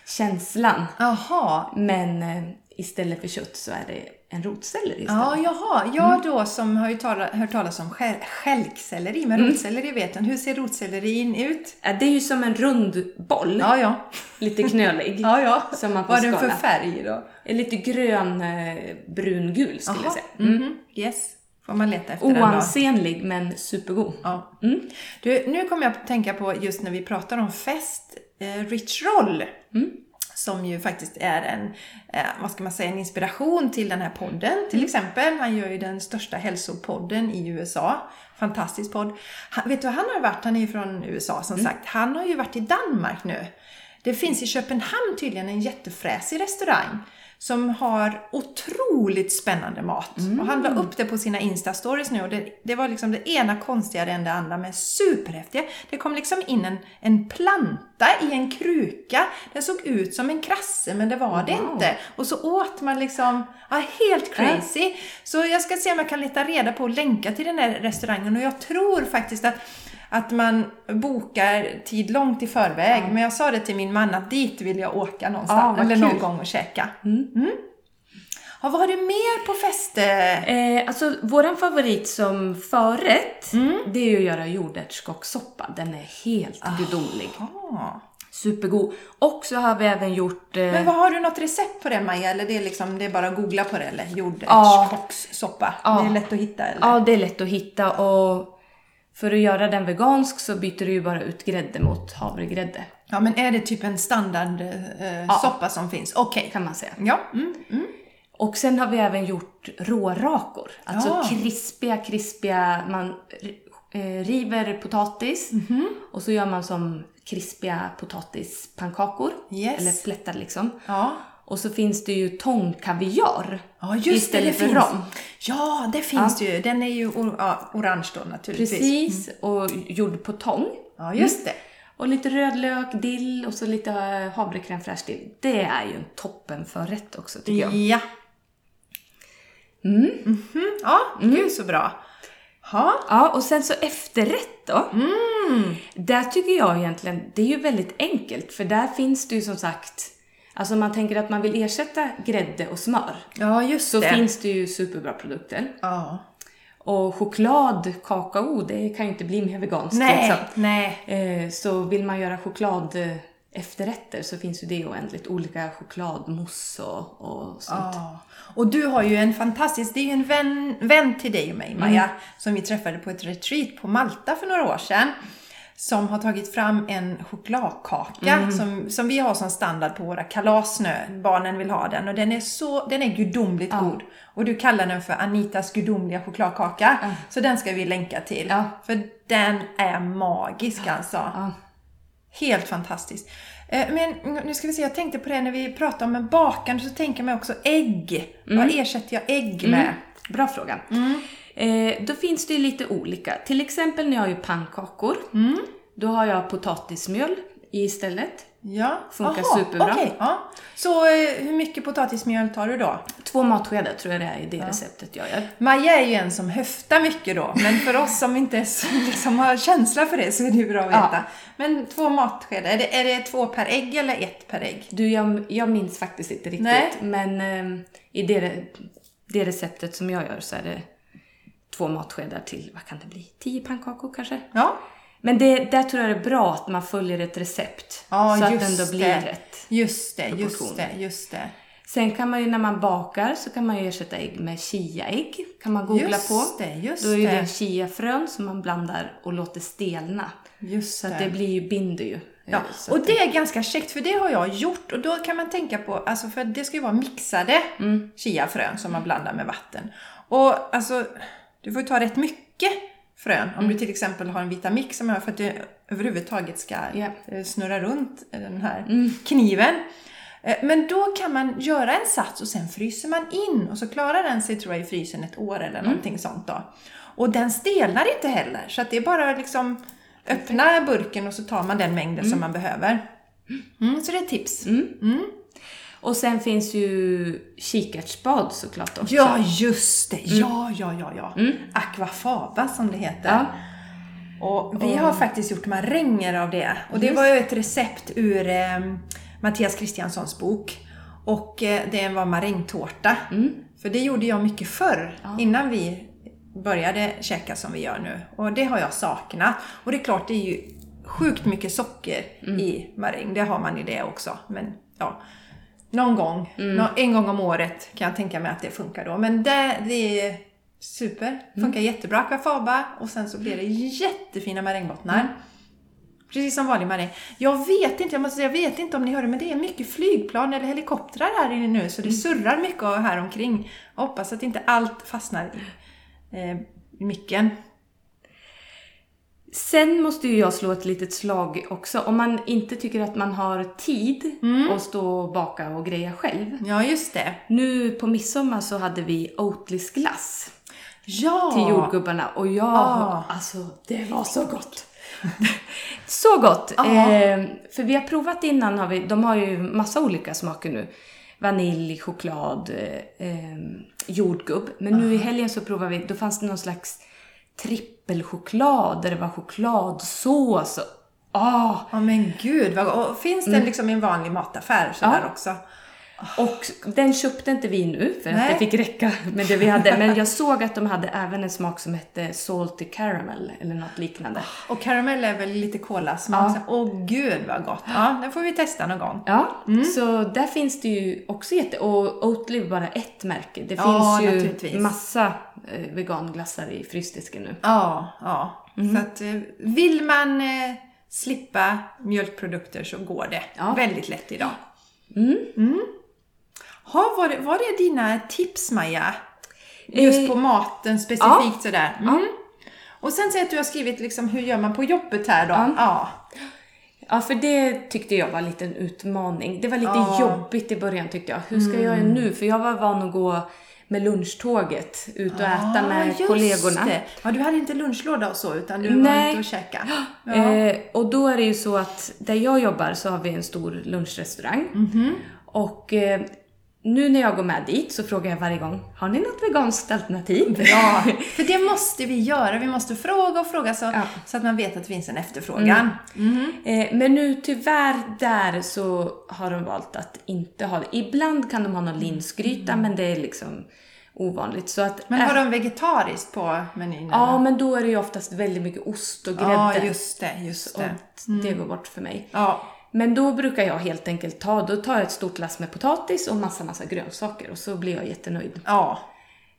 känslan. Jaha. Men eh, istället för kött så är det en rotselleri istället. Ja, jaha. Jag då som har ju tala, hört talas om stjälkselleri, men rotselleri vet jag Hur ser rotsellerin ut? Det är ju som en rund boll, Ja, ja. lite knölig. Ja, ja. Som man får Vad är den för färg då? Lite grön, eh, brungul skulle jag säga. Mm. Mhm. Yes. Får man leta efter. Oansenlig men supergod. Ja. Mm. Du, nu kommer jag att tänka på just när vi pratar om fest, eh, Rich Roll. Mm. Som ju faktiskt är en, eh, vad ska man säga, en inspiration till den här podden till exempel. Han gör ju den största hälsopodden i USA. Fantastisk podd. Han, vet du han har varit? Han är ju från USA som sagt. Han har ju varit i Danmark nu. Det finns i Köpenhamn tydligen en jättefräsig restaurang som har otroligt spännande mat. Och han la upp det på sina Insta-stories nu och det, det var liksom det ena konstigare än det andra men superhäftiga. Det kom liksom in en, en planta i en kruka. Den såg ut som en krasse men det var det Wow. inte. Och så åt man liksom, ja helt crazy. Så jag ska se om jag kan leta reda på och länka till den där restaurangen och jag tror faktiskt att att man bokar tid långt i förväg. Men jag sa det till min man att dit vill jag åka Ja, någonstans. vad eller någon gång och käka. Mm. Ja, vad har du mer på fester? Eh, alltså, våran favorit som förrätt, Mm. det är ju att göra jordärtskockssoppa. Den är helt gudomlig. Ja. Supergod. Och så har vi även gjort... Eh, Men vad har du något recept på det Maja? Eller det är, liksom, det är bara att googla på det? Eller Ja. jordärtskockssoppa? Ja. Det är lätt att hitta eller? Ja, det är lätt att hitta och för att göra den vegansk så byter du ju bara ut grädde mot havregrädde, Ja, men är det typ en standard eh, soppa som finns? Okej. kan man säga. Ja. Mm, mm. Och sen har vi även gjort rårakor. Alltså Ja. krispiga, krispiga, man eh, river potatis Mhm. och så gör man som krispiga potatispannkakor. Yes. Eller plättar liksom. Ja. Och så finns det ju tångkaviar Ja, just det. istället för rom. Ja, det finns det ju. Den är ju or- ja, orange då naturligtvis. Precis, och gjord på tång. Ja, just det. Och lite rödlök, dill och så lite eh, havrecrème fraîche till. Det är ju en toppenförrätt också tycker jag. Ja. Mm. Mhm. Ja, gud så bra. Ja. Ja, och sen så efterrätt då. Mm. Där tycker jag egentligen, det är ju väldigt enkelt för där finns det ju som sagt, alltså om man tänker att man vill ersätta grädde och smör ja, just så det. finns det ju superbra produkter. Ja. Och choklad, kakao, det kan ju inte bli mer veganskt Nej, liksom. nej. Eh, Så vill man göra choklad eh, efterrätter så finns ju det oändligt. Olika chokladmousse och, och sånt. Ja. Och du har ju en fantastisk, det är ju en vän, vän till dig och mig Maja, som vi träffade på ett retreat på Malta för några år sedan. Som har tagit fram en chokladkaka som, som vi har som standard på våra kalas nu. Barnen vill ha den och den är så, den är gudomligt god. Och du kallar den för Anitas gudomliga chokladkaka. Så den ska vi länka till. Ja. För den är magisk alltså. Ja. Helt fantastiskt. Eh, Men nu ska vi se, jag tänkte på det när vi pratade om en bakande så tänker jag mig också ägg. Vad ersätter jag ägg med? Bra fråga. Eh, då finns det ju lite olika. Till exempel när jag gör pannkakor. Då har jag potatismjöl istället. Ja. Funkar Aha, superbra. okej, ja. Så eh, hur mycket potatismjöl tar du då? Två matskedar tror jag det är i det receptet jag gör. Maja är ju en som höftar mycket då, men för oss som inte är liksom har känsla för det så är det ju bra att Ja. veta. Men två matskedar, är det, är det två per ägg eller ett per ägg? Du, jag, jag minns faktiskt inte riktigt. Nej. Men eh, i det, det receptet som jag gör så är det två matskedar till, vad kan det bli? Tio pannkakor kanske? Ja, Men det, där tror jag det är bra att man följer ett recept. ja så att den då blir det. rätt. Just det, just det, just det. Sen kan man ju när man bakar så kan man ju ersätta ägg med chiaägg. Kan man googla Just på. det, just Då är det. det chiafrön som man blandar och låter stelna. Just Så att det blir ju, binder ju. Ja, Eh, och det är ganska käckt för det har jag gjort och då kan man tänka på, alltså för det ska ju vara mixade Mm. chiafrön som man blandar med vatten. Och alltså, du får ta rätt mycket frön om Mm. du till exempel har en Vitamix som är för att det överhuvudtaget ska eh, snurra runt den här Mm. kniven. Eh, Men då kan man göra en sats och sen fryser man in och så klarar den sig tror jag i frysen ett år Mm. eller någonting sånt då. Och den stelnar inte heller så det är bara liksom öppna burken och så tar man den mängden som man behöver. Mm, så det är ett tips. Och sen finns ju kikärtsbad såklart också. Ja, just det! Ja, ja, ja, ja. Aquafaba som det heter. Ja. Och vi har faktiskt gjort maränger av det. Och det var ju ett recept ur eh, Mattias Kristianssons bok. Och eh, det var marängtårta. Mm. För det gjorde jag mycket förr, innan vi började käka som vi gör nu. Och det har jag saknat. Och det är klart, det är ju sjukt mycket socker Mm. i maräng. Det har man i det också. Men ja, någon gång, Mm. nå- en gång om året kan jag tänka mig att det funkar då. Men det, det är super. Funkar Mm. jättebra akvafaba och sen så blir det jättefina marängbottnar. Mm. Precis som vanlig maräng. Jag vet inte, jag måste säga, jag vet inte om ni hörde, men det är mycket flygplan eller helikoptrar här inne nu, så det surrar mycket här omkring. Jag hoppas att inte allt fastnar i, eh, i micken. Sen måste ju jag slå ett litet slag också. Om man inte tycker att man har tid att stå och baka och greja själv. Ja, just det. Nu på midsommar så hade vi Oatlys glass Ja! till jordgubbarna och jag, Ah. alltså det var så gott. så gott! Eh, för vi har provat innan, har vi, de har ju massa olika smaker nu. Vanilj, choklad, eh, eh, jordgubb. Men nu i helgen så provade vi, då fanns det någon slags trippelchoklad där det var chokladsås. Och, ah, Ja men gud, vad, och finns den liksom i en vanlig mataffär sådär Mm. Ja. också? Och den köpte inte vi nu för att det fick räcka med det vi hade. Men jag såg att de hade även en smak som hette salty caramel eller något liknande. Och karamell är väl lite kolasmak? Ja. Åh gud vad gott! Ja, den får vi testa någon gång. Ja, Mm. så där finns det ju också jätte... Och Oatly är bara ett märke. Det Ja, finns ju naturligtvis. massa eh, veganglassar i frysdisken nu. Ja, ja. Mm. Så att eh, vill man eh, slippa mjölkprodukter så går det Ja. väldigt lätt idag. Mm. Ha, var, det, var det dina tips Maja? Just Eh, på maten specifikt ja. sådär? Mm. Och sen säger att du har skrivit liksom, hur gör man på jobbet här då? Ja. Ja. Ja, för det tyckte jag var en liten utmaning. Det var lite Ja. jobbigt i början tyckte jag. Hur ska jag göra nu? För jag var van att gå med lunchtåget ut och äta med Ah, just kollegorna. Det. Ja, du hade inte lunchlåda och så, utan du var Nej. ute och käkade. Ja. Eh, och då är det ju så att där jag jobbar så har vi en stor lunchrestaurang. Mhm. Och eh, nu när jag går med dit så frågar jag varje gång, har ni något veganskt alternativ? Bra! För det måste vi göra. Vi måste fråga och fråga så, Ja. så att man vet att det finns en efterfrågan. Eh, men nu tyvärr där så har de valt att inte ha det. Ibland kan de ha någon linsgryta men det är liksom ovanligt. Så att, Men har äh, de vegetariskt på menyn? Ja, eller? men då är det ju oftast väldigt mycket ost och grädde. ja, just det. Just och det. det går bort för mig. Ja. Men då brukar jag helt enkelt ta, då tar jag ett stort lass med potatis och massa, massa grönsaker och så blir jag jättenöjd. ja.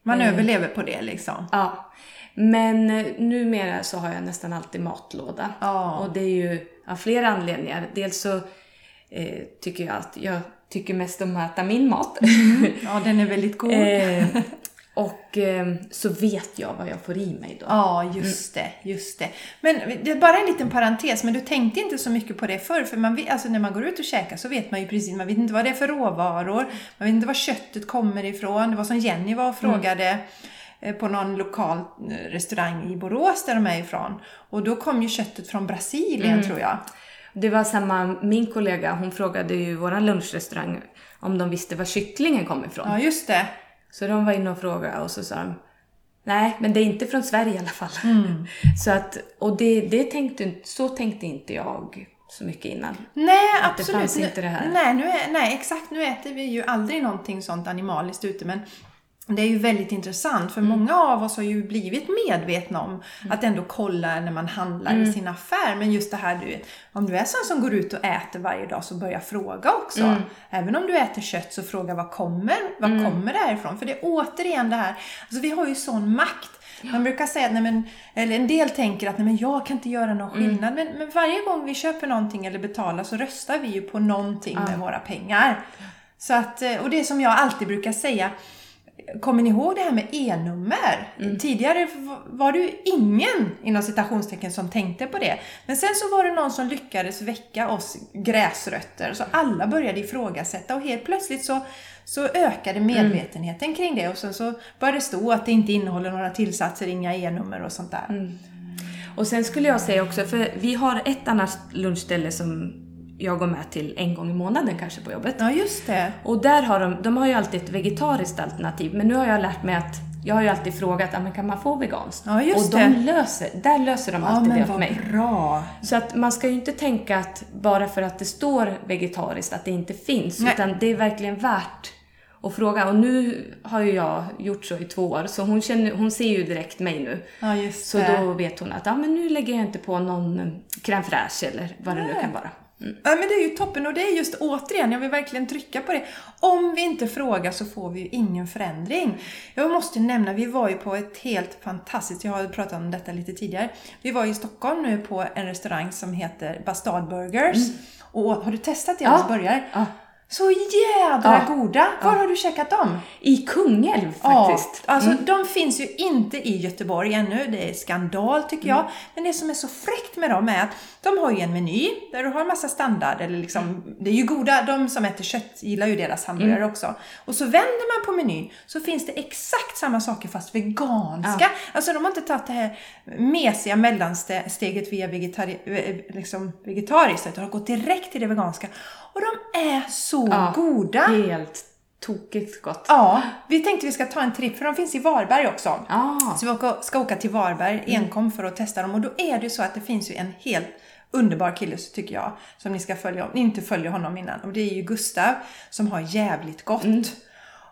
Man Mm. överlever på det liksom. Ja. Men eh, numera så har jag nästan alltid matlåda. Ja. Och det är ju av flera anledningar. Dels så eh, tycker jag att jag tycker mest om att äta min mat. Ja, den är väldigt god. eh, och eh, så vet jag vad jag får i mig då. Ja, just det, just det. Men det är bara en liten parentes, men du tänkte inte så mycket på det förr, för man vet, alltså när man går ut och käkar så vet man ju precis, man vet inte vad det är för råvaror, man vet inte var köttet kommer ifrån. Det var som Jenny var och frågade eh, på någon lokal eh, restaurang i Borås där de är ifrån. Och då kom ju köttet från Brasilien tror jag. Det var samma, min kollega, hon frågade ju våran lunchrestaurang om de visste var kycklingen kom ifrån. Ja, just det. Så de var inne och frågade och så sa de Nej, men det är inte från Sverige i alla fall. Mm. Så att, och det, det tänkte, så tänkte inte jag så mycket innan. Nej, Att det absolut. fanns inte det här. Nej, nu är, nej, exakt. Nu äter vi ju aldrig någonting sånt animaliskt ute, men det är ju väldigt intressant för Mm. många av oss har ju blivit medvetna om att ändå kolla när man handlar Mm. i sin affär. Men just det här, du vet, om du är sån som går ut och äter varje dag så börja fråga också. Mm. Även om du äter kött så fråga vad kommer, vad kommer det här ifrån? För det är återigen det här, alltså vi har ju sån makt. Man brukar säga att nej men, eller en del tänker att nej men jag kan inte göra någon Mm. skillnad. Men, men varje gång vi köper någonting eller betalar så röstar vi ju på någonting med våra pengar. Så att, och det som jag alltid brukar säga, Kommer ni ihåg det här med e-nummer? Mm. Tidigare var det ju ingen inom citationstecken som tänkte på det. Men sen så var det någon som lyckades väcka oss gräsrötter. Så alla började ifrågasätta och helt plötsligt så, så ökade Mm. medvetenheten kring det. Och sen så började det stå att det inte innehåller några tillsatser, inga e-nummer och sånt där. Mm. Och sen skulle jag säga också, för vi har ett annat lunchställe som jag går med till en gång i månaden kanske på jobbet. Ja, just det. Och där har de, de har ju alltid ett vegetariskt alternativ, men nu har jag lärt mig att jag har ju alltid frågat, ah, men kan man få veganskt? Ja, just och de det. löser, där löser de Ja, alltid det men åt mig. bra. Så att man ska ju inte tänka att bara för att det står vegetariskt att det inte finns, Nej. utan det är verkligen värt att fråga. Och nu har ju jag gjort så i två år, så hon, känner, hon ser ju direkt mig nu. Ja, just Så det. då vet hon att ah, men nu lägger jag inte på någon crème fraîche eller vad det nu kan vara. Ja, men det är ju toppen och det är just återigen, jag vill verkligen trycka på det. Om vi inte frågar så får vi ju ingen förändring. Jag måste nämna, vi var ju på ett helt fantastiskt, jag har pratat om detta lite tidigare. Vi var i Stockholm nu på en restaurang som heter Bastard Burgers. Och har du testat deras Mm. Ja. burgare? Ja. Så jädra Ja. goda! Var har du käkat dem? I Kungälv faktiskt. Ja, alltså de finns ju inte i Göteborg ännu. Det är skandal tycker jag. Men det som är så fräckt med dem är att de har ju en meny där du har en massa standard, eller liksom, det är ju goda, de som äter kött gillar ju deras hamburgare också. Och så vänder man på menyn så finns det exakt samma saker fast veganska. Alltså de har inte tagit det här mesiga mellansteget via vegetari- eh, liksom vegetariskt utan har gått direkt till det veganska. Och de är så Ja. goda! Helt tokigt gott. Ja, vi tänkte vi ska ta en tripp för de finns i Varberg också. Ah. Så vi ska åka till Varberg enkom för att testa dem och då är det ju så att det finns ju en helt underbar kille så tycker jag som ni ska följa om ni inte följer honom innan och det är ju Gustav som har jävligt gott.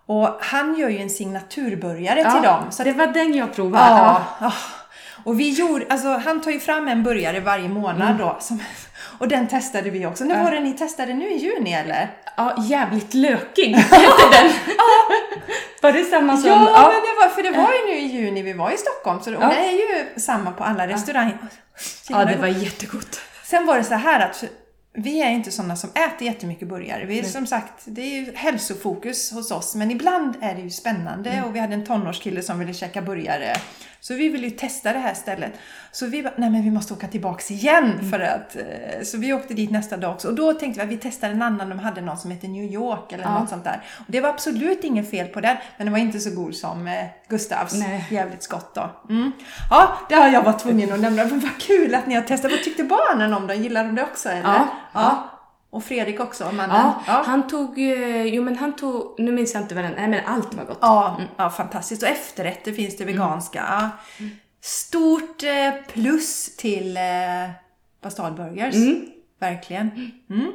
Och han gör ju en signaturburgare till dem. Så det var den jag provade. Ja. ja. Och vi gjorde, alltså han tar ju fram en burgare varje månad då. Som, och den testade vi också. När var det ni testade nu i juni eller? Ja, jävligt lökig hette den. Var det samma som... Ja, ja. men det var, för det var ju nu i juni vi var i Stockholm. Så det, och det är ju samma på alla restauranger. ja, det var jättegott. Sen var det så här att vi är inte sådana som äter jättemycket burgare. Vi är som sagt, det är ju hälsofokus hos oss. Men ibland är det ju spännande och vi hade en tonårskille som ville käka burgare. Så vi ville ju testa det här stället. Så vi bara, nej men vi måste åka tillbaks igen för att... eh, Så vi åkte dit nästa dag också. Och då tänkte vi att vi testar en annan. De hade någon som heter New York eller något sånt där. Och det var absolut inget fel på den. Men den var inte så god som eh, Gustavs. Nej. Jävligt skott då. Mm. Ja, det har jag varit tvungen att nämna. Men vad kul att ni har testat. Vad tyckte barnen om dem? Gillar de det också eller? Ja, ja. Och Fredrik också, mannen? Ja, han tog... eh, Jo, men han tog... Nu minns jag inte vad den... Nej, men allt var gott. Ja, ja, fantastiskt. Och efterrätter finns det veganska. Ja. Stort eh, plus till eh, Bastard Burgers. Verkligen. Mm.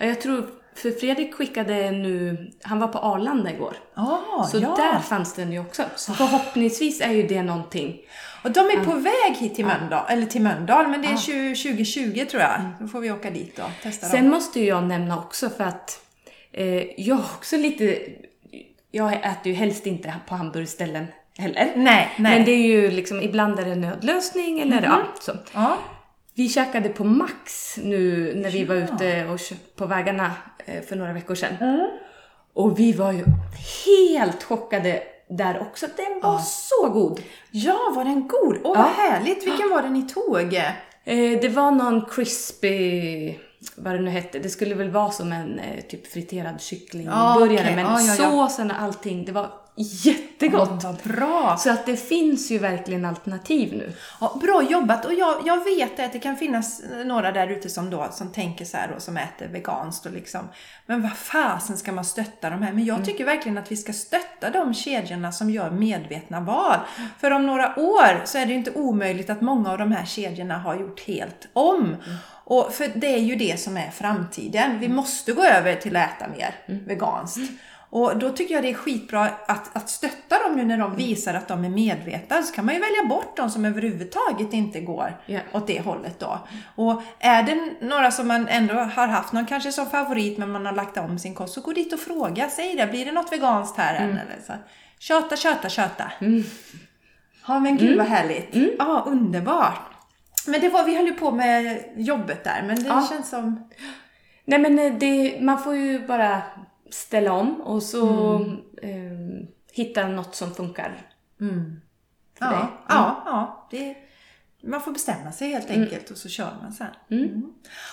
Ja, Jag tror... För Fredrik skickade nu... Han var på Arlanda igår. Ah, Så ja. där fanns den ju också. Så förhoppningsvis är ju det någonting. Och de är på väg hit till Mölndal, eller till Mölndal, men det är 20, 2020 tror jag. Då får vi åka dit och testa dem. Sen måste ju jag nämna också för att eh, jag också lite... Jag äter ju helst inte på hamburgerställen heller. Nej, nej. Men det är ju liksom, ibland är det nödlösning eller ja, så. Ja. Vi käkade på Max nu när vi var ute och på vägarna eh, för några veckor sedan. Mm. Och vi var ju helt chockade där också. Den var så god! ja, var den god? Åh, vad härligt. Vilken var det ni tog? Eh, det var någon crispy, vad det nu hette. Det skulle väl vara som en eh, typ friterad kycklingburgare. Ja, okej. Men Ja, ja, ja. såsen och allting, det var jättegott. vad bra. Så att det finns ju verkligen alternativ nu. Ja, bra jobbat! Och jag, jag vet att det kan finnas några där ute som, då, som tänker så här då, som äter veganskt och liksom Men vad fasen ska man stötta de här? Men jag tycker verkligen att vi ska stötta de kedjorna som gör medvetna val. För om några år så är det ju inte omöjligt att många av de här kedjorna har gjort helt om. Och för det är ju det som är framtiden. Vi måste gå över till att äta mer veganskt. Och då tycker jag det är skitbra att, att stötta dem nu när de visar att de är medvetna. Så kan man ju välja bort de som överhuvudtaget inte går Ja. åt det hållet då. Och är det några som man ändå har haft någon kanske som favorit men man har lagt om sin kost så gå dit och fråga. Säg det, blir det något veganskt här än? Eller så. Köta, köta, köta. Ja men gud vad härligt. Ja, underbart. Men det var, vi höll ju på med jobbet där men det Ja. känns som... Nej men eh, det, man får ju bara ställa om och så Mm. eh, hitta något som funkar för dig. Ja, ja, ja det, man får bestämma sig helt enkelt och så kör man sen. Mm.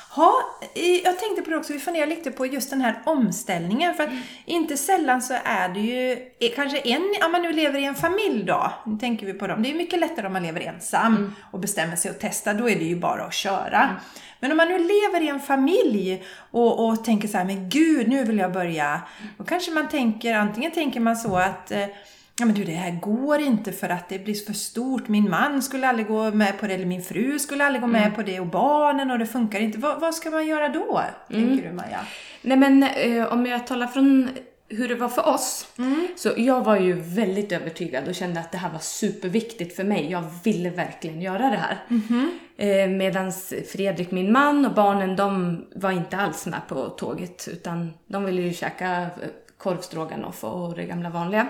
Ha, eh, jag tänkte på det också, vi funderar lite på just den här omställningen. För att inte sällan så är det ju kanske en, om man nu lever i en familj då, nu tänker vi på dem. Det är mycket lättare om man lever ensam och bestämmer sig att testa, då är det ju bara att köra. Men om man nu lever i en familj och, och tänker så här, men gud, nu vill jag börja. Då kanske man tänker, antingen tänker man så att eh, Ja men du det här går inte för att det blir för stort. Min man skulle aldrig gå med på det eller min fru skulle aldrig gå med Mm. på det och barnen och det funkar inte. Vad, vad ska man göra då? Mm. Tänker du Maja? Nej men eh, om jag talar från hur det var för oss. Så jag var ju väldigt övertygad och kände att det här var superviktigt för mig. Jag ville verkligen göra det här. Eh, Medan Fredrik, min man och barnen, de var inte alls med på tåget. Utan de ville ju käka eh, korvstroganoff och det gamla vanliga.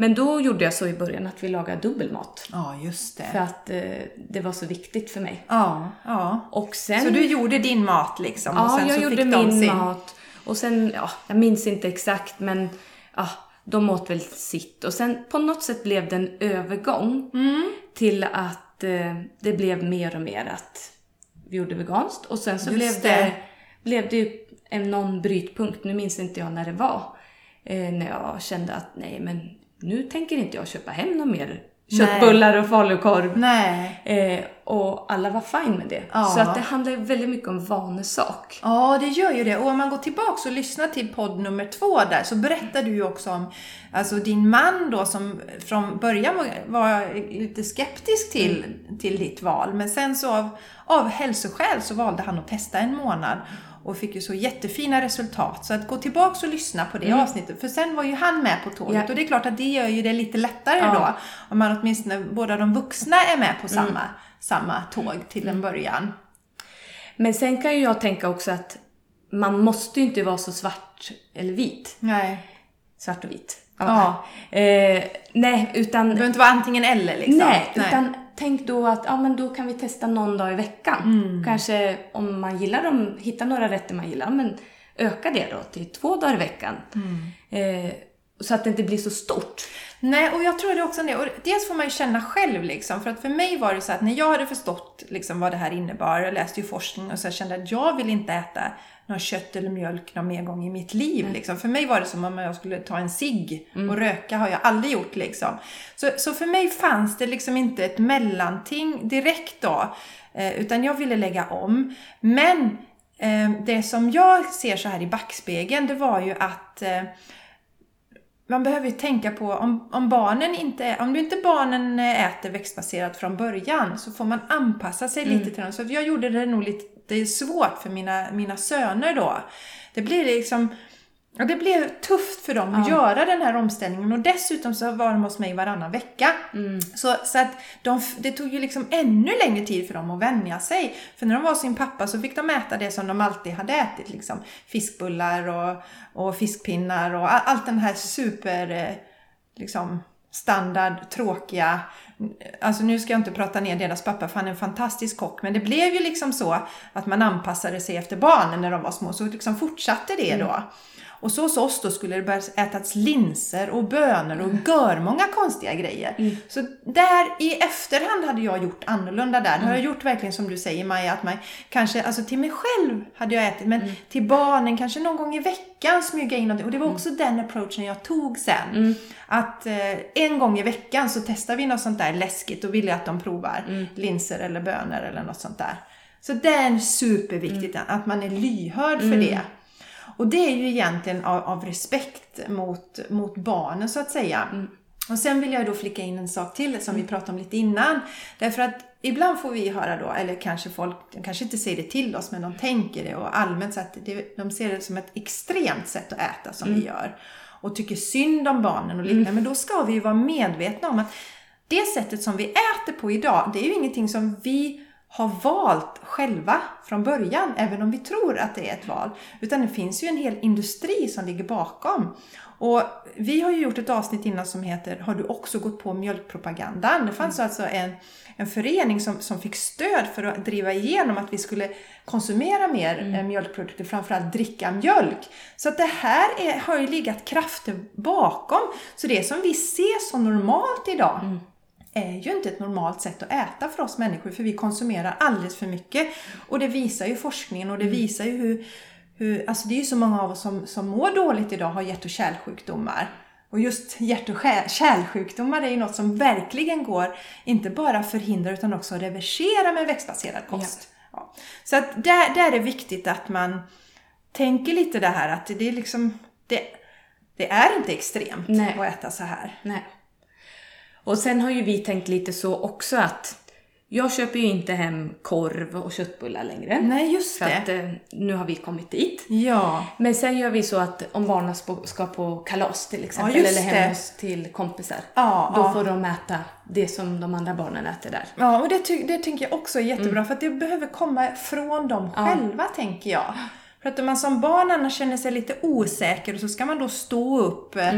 Men då gjorde jag så i början att vi lagade dubbelmat. Ja just För det. att eh, det var så viktigt för mig. Ja, ja. Och sen... Så du gjorde din mat liksom? och Ja, sen jag så gjorde fick min sin. mat. Och sen, ja, jag minns inte exakt men ja, de åt väl sitt. Och sen på något sätt blev det en övergång Mm. till att eh, det blev mer och mer att vi gjorde veganskt. Och sen så Just blev det, det. blev det ju en någon brytpunkt, nu minns inte jag när det var. Eh, när jag kände att nej men nu tänker inte jag köpa hem någon mer köttbullar och falukorv. Nej. Eh, och alla var fine med det. Ja. Så att det handlar väldigt mycket om vanesak. Ja, det gör ju det. Och om man går tillbaks och lyssnar till podd nummer två där så berättar du ju också om alltså din man då som från början var, lite skeptisk till, till ditt val. Men sen så av, av hälsoskäl så valde han att testa en månad och fick ju så jättefina resultat. Så att gå tillbaks och lyssna på det avsnittet. För sen var ju han med på tåget Ja. och det är klart att det gör ju det lite lättare Ja. då. Om man åtminstone, båda de vuxna är med på samma, samma tåg till en början. Men sen kan ju jag tänka också att man måste ju inte vara så svart eller vit. Nej. Svart och vit. Ja. Eh, nej, utan... Det behöver inte vara antingen eller liksom. Nej, utan tänk då att ja, men då kan vi testa någon dag i veckan. Mm. Kanske om man gillar dem, hitta några rätter man gillar, men öka det då till två dagar i veckan. Mm. Eh, så att det inte blir så stort. Nej, och jag tror det också det. Och dels får man ju känna själv liksom. För att för mig var det så att när jag hade förstått liksom vad det här innebar, jag läste ju forskning och så jag kände att jag vill inte äta någon kött eller mjölk någon mer gång i mitt liv. Liksom. För mig var det som om jag skulle ta en cigg och röka har jag aldrig gjort liksom. Så, så för mig fanns det liksom inte ett mellanting direkt då. Eh, utan jag ville lägga om. Men eh, det som jag ser så här i backspegeln, det var ju att eh, man behöver ju tänka på om, om barnen inte, om du inte barnen äter växtbaserat från början så får man anpassa sig lite till dem. Så jag gjorde det nog lite svårt för mina, mina söner då. Det blir liksom, ja, det blev tufft för dem att göra den här omställningen och dessutom så var de hos mig varannan vecka. Så, så att de, det tog ju liksom ännu längre tid för dem att vänja sig. För när de var hos sin pappa så fick de äta det som de alltid hade ätit. Liksom. Fiskbullar och, och fiskpinnar och all, allt den här super eh, liksom, standard, tråkiga. Alltså nu ska jag inte prata ner deras pappa för han är en fantastisk kock. Men det blev ju liksom så att man anpassade sig efter barnen när de var små. Så liksom fortsatte det då. Och så hos oss då skulle det börja ätas linser och bönor och görmånga konstiga grejer. Så där i efterhand hade jag gjort annorlunda där. Det har jag gjort verkligen som du säger Maja, att man kanske, alltså till mig själv hade jag ätit, men till barnen kanske någon gång i veckan smyga in någonting. Och det var också den approachen jag tog sen. Att eh, en gång i veckan så testar vi något sånt där läskigt och vill jag att de provar linser eller bönor eller något sånt där. Så det är superviktigt att man är lyhörd för det. Och det är ju egentligen av, av respekt mot, mot barnen så att säga. Och sen vill jag då flicka in en sak till som vi pratade om lite innan. Därför att ibland får vi höra då, eller kanske folk, de kanske inte säger det till oss, men de tänker det och allmänt så att det, de ser det som ett extremt sätt att äta som vi gör. Och tycker synd om barnen och liknande. Men då ska vi ju vara medvetna om att det sättet som vi äter på idag, det är ju ingenting som vi har valt själva från början, även om vi tror att det är ett val. Utan det finns ju en hel industri som ligger bakom. Och vi har ju gjort ett avsnitt innan som heter Har du också gått på mjölkpropagandan? Det fanns alltså en, en förening som, som fick stöd för att driva igenom att vi skulle konsumera mer mm. mjölkprodukter, framförallt dricka mjölk. Så att det här är, har ju legat krafter bakom. Så det som vi ser som normalt idag mm är ju inte ett normalt sätt att äta för oss människor för vi konsumerar alldeles för mycket. Och det visar ju forskningen och det visar ju hur, hur alltså det är ju så många av oss som, som mår dåligt idag har hjärt och kärlsjukdomar. Och just hjärt och kärlsjukdomar är ju något som verkligen går, inte bara förhindra utan också reversera med växtbaserad kost. Ja. Ja. Så att där, där är det viktigt att man tänker lite det här att det är liksom, det, Det är inte extremt Nej. att äta så här. Nej. Och sen har ju vi tänkt lite så också att jag köper ju inte hem korv och köttbullar längre. Nej, just För det. att eh, nu har vi kommit dit. Ja. Men sen gör vi så att om barnen ska på kalas till exempel, Ja, eller hem det. hos till kompisar, Ja, då ja. får de äta det som de andra barnen äter där. Ja, och det, det tänker jag också är jättebra för att det behöver komma från dem själva, tänker jag. För att om man som barn annars känner sig lite osäker och så ska man då stå upp. eh,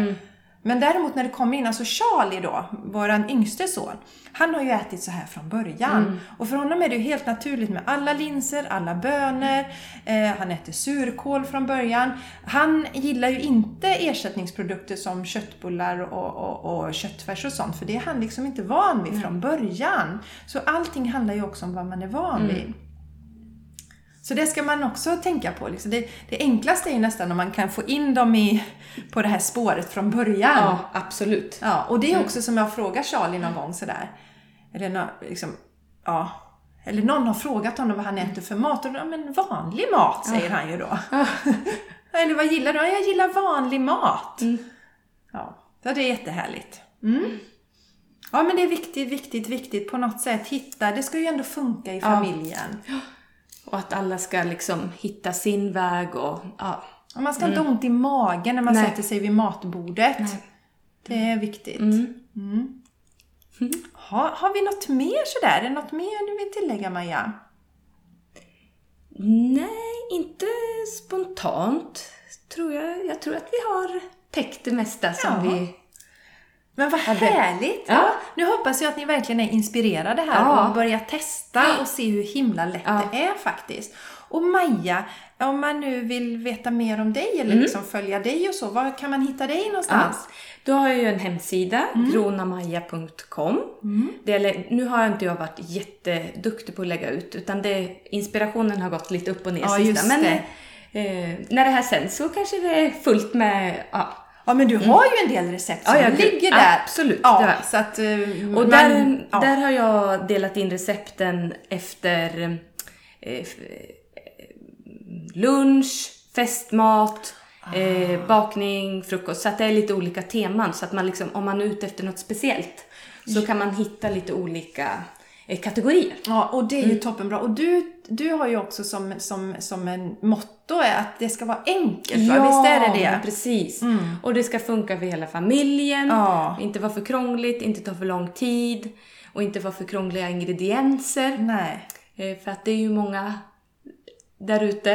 Men däremot när det kommer in, alltså Charlie då, våran yngste son, han har ju ätit så här från början. Och för honom är det ju helt naturligt med alla linser, alla bönor, eh, han äter surkål från början. Han gillar ju inte ersättningsprodukter som köttbullar och, och, och köttfärs och sånt, för det är han liksom inte van vid från början. Så allting handlar ju också om vad man är van vid. Så det ska man också tänka på. Liksom. Det, det enklaste är ju nästan om man kan få in dem i, på det här spåret från början. Ja, absolut. Ja, och det är också som jag frågar Charlie någon gång sådär. Eller, liksom, ja, eller någon har frågat honom vad han äter för mat. Och då, ja, men vanlig mat säger han ju då. eller vad gillar du? Ja, jag gillar vanlig mat. Ja, så det är jättehärligt. Mm. Ja, men det är viktigt, viktigt, viktigt på något sätt. Hitta, det ska ju ändå funka i familjen. Och att alla ska liksom hitta sin väg och ja. Och man ska inte ha ont i magen när man Nej. sätter sig vid matbordet. Det är viktigt. Mm. Ha, har vi något mer sådär? Är det något mer du vill tillägga Maja? Nej, inte spontant tror jag. Jag tror att vi har täckt det mesta som Ja. vi... Men vad härligt! Ja. Ja. Nu hoppas jag att ni verkligen är inspirerade här Ja. och börjar testa och se hur himla lätt Ja. det är faktiskt. Och Maja, om man nu vill veta mer om dig eller liksom följa dig och så, var kan man hitta dig någonstans? Då har jag ju en hemsida, gronamaja.com. Det är- Nu har jag inte jag varit jätteduktig på att lägga ut, utan det, inspirationen har gått lite upp och ner Ja, sista. Men det. eh, när det här sänds så kanske det är fullt med... Ja. Ja, men du har ju en del recept som Ja, ja, gud. ligger där. Absolut, Ja, jag. så att... eh, Och man- där, ja. där har jag delat in recepten efter eh, eh, lunch, festmat, eh, bakning, frukost. Så att det är lite olika teman. Så att man liksom, om man är ute efter något speciellt så kan man hitta lite olika kategorier. Ja, och det är Mm. ju toppenbra. Och du, du har ju också som, som, som en motto är att det ska vara enkelt, va? Visst är det det? Mm. precis. Och det ska funka för hela familjen. Ja. Inte vara för krångligt, inte ta för lång tid och inte vara för krångliga ingredienser. Nej. Eh, För att det är ju många där ute,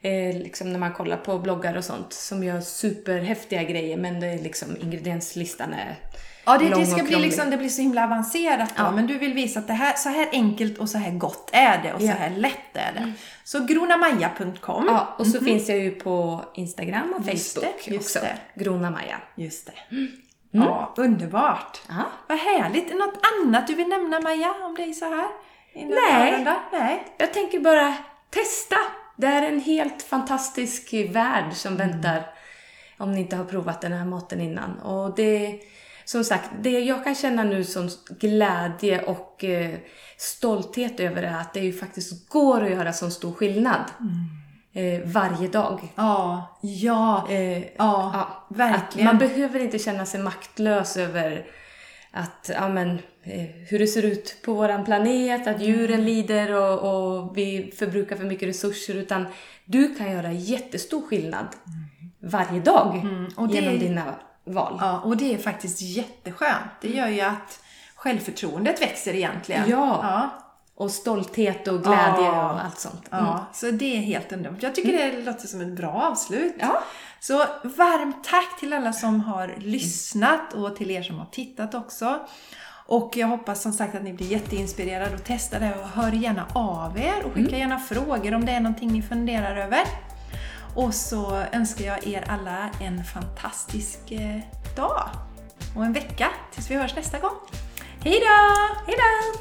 eh, liksom när man kollar på bloggar och sånt, som gör superhäftiga grejer men det är liksom ingredienslistan är Ja, det, det ska bli liksom, det blir så himla avancerat då. Men du vill visa att det här, så här enkelt och så här gott är det och så Ja. här lätt är det. Så gronamaja.com. Ja, och så finns jag ju på Instagram och. Just det, Facebook just också. det. Grona Maja. Just det. Ja, underbart. Ja. Vad härligt. Något annat du vill nämna Maja om dig så här? Nej. Nej. Jag tänker bara testa. Det är en helt fantastisk värld som Mm. väntar om ni inte har provat den här maten innan. Och det, som sagt, det jag kan känna nu som glädje och eh, stolthet över är att det ju faktiskt går att göra så stor skillnad eh, varje dag. Ja, ja, Eh, ja, ja, verkligen. Man behöver inte känna sig maktlös över att, ja, men, eh, hur det ser ut på våran planet, att djuren lider och, och vi förbrukar för mycket resurser. Utan du kan göra jättestor skillnad varje dag och det- genom dina val. Ja, och det är faktiskt jätteskönt. Det gör ju att självförtroendet växer egentligen. Ja. ja. Och stolthet och glädje Ja. och allt sånt. Ja, så det är helt underbart. Jag tycker det låter som ett bra avslut. Ja. Så varmt tack till alla som har lyssnat och till er som har tittat också. Och jag hoppas som sagt att ni blir jätteinspirerade och testar det och hör gärna av er och skicka gärna frågor om det är någonting ni funderar över. Och så önskar jag er alla en fantastisk eh, dag och en vecka tills vi hörs nästa gång. Hej då! Hej då!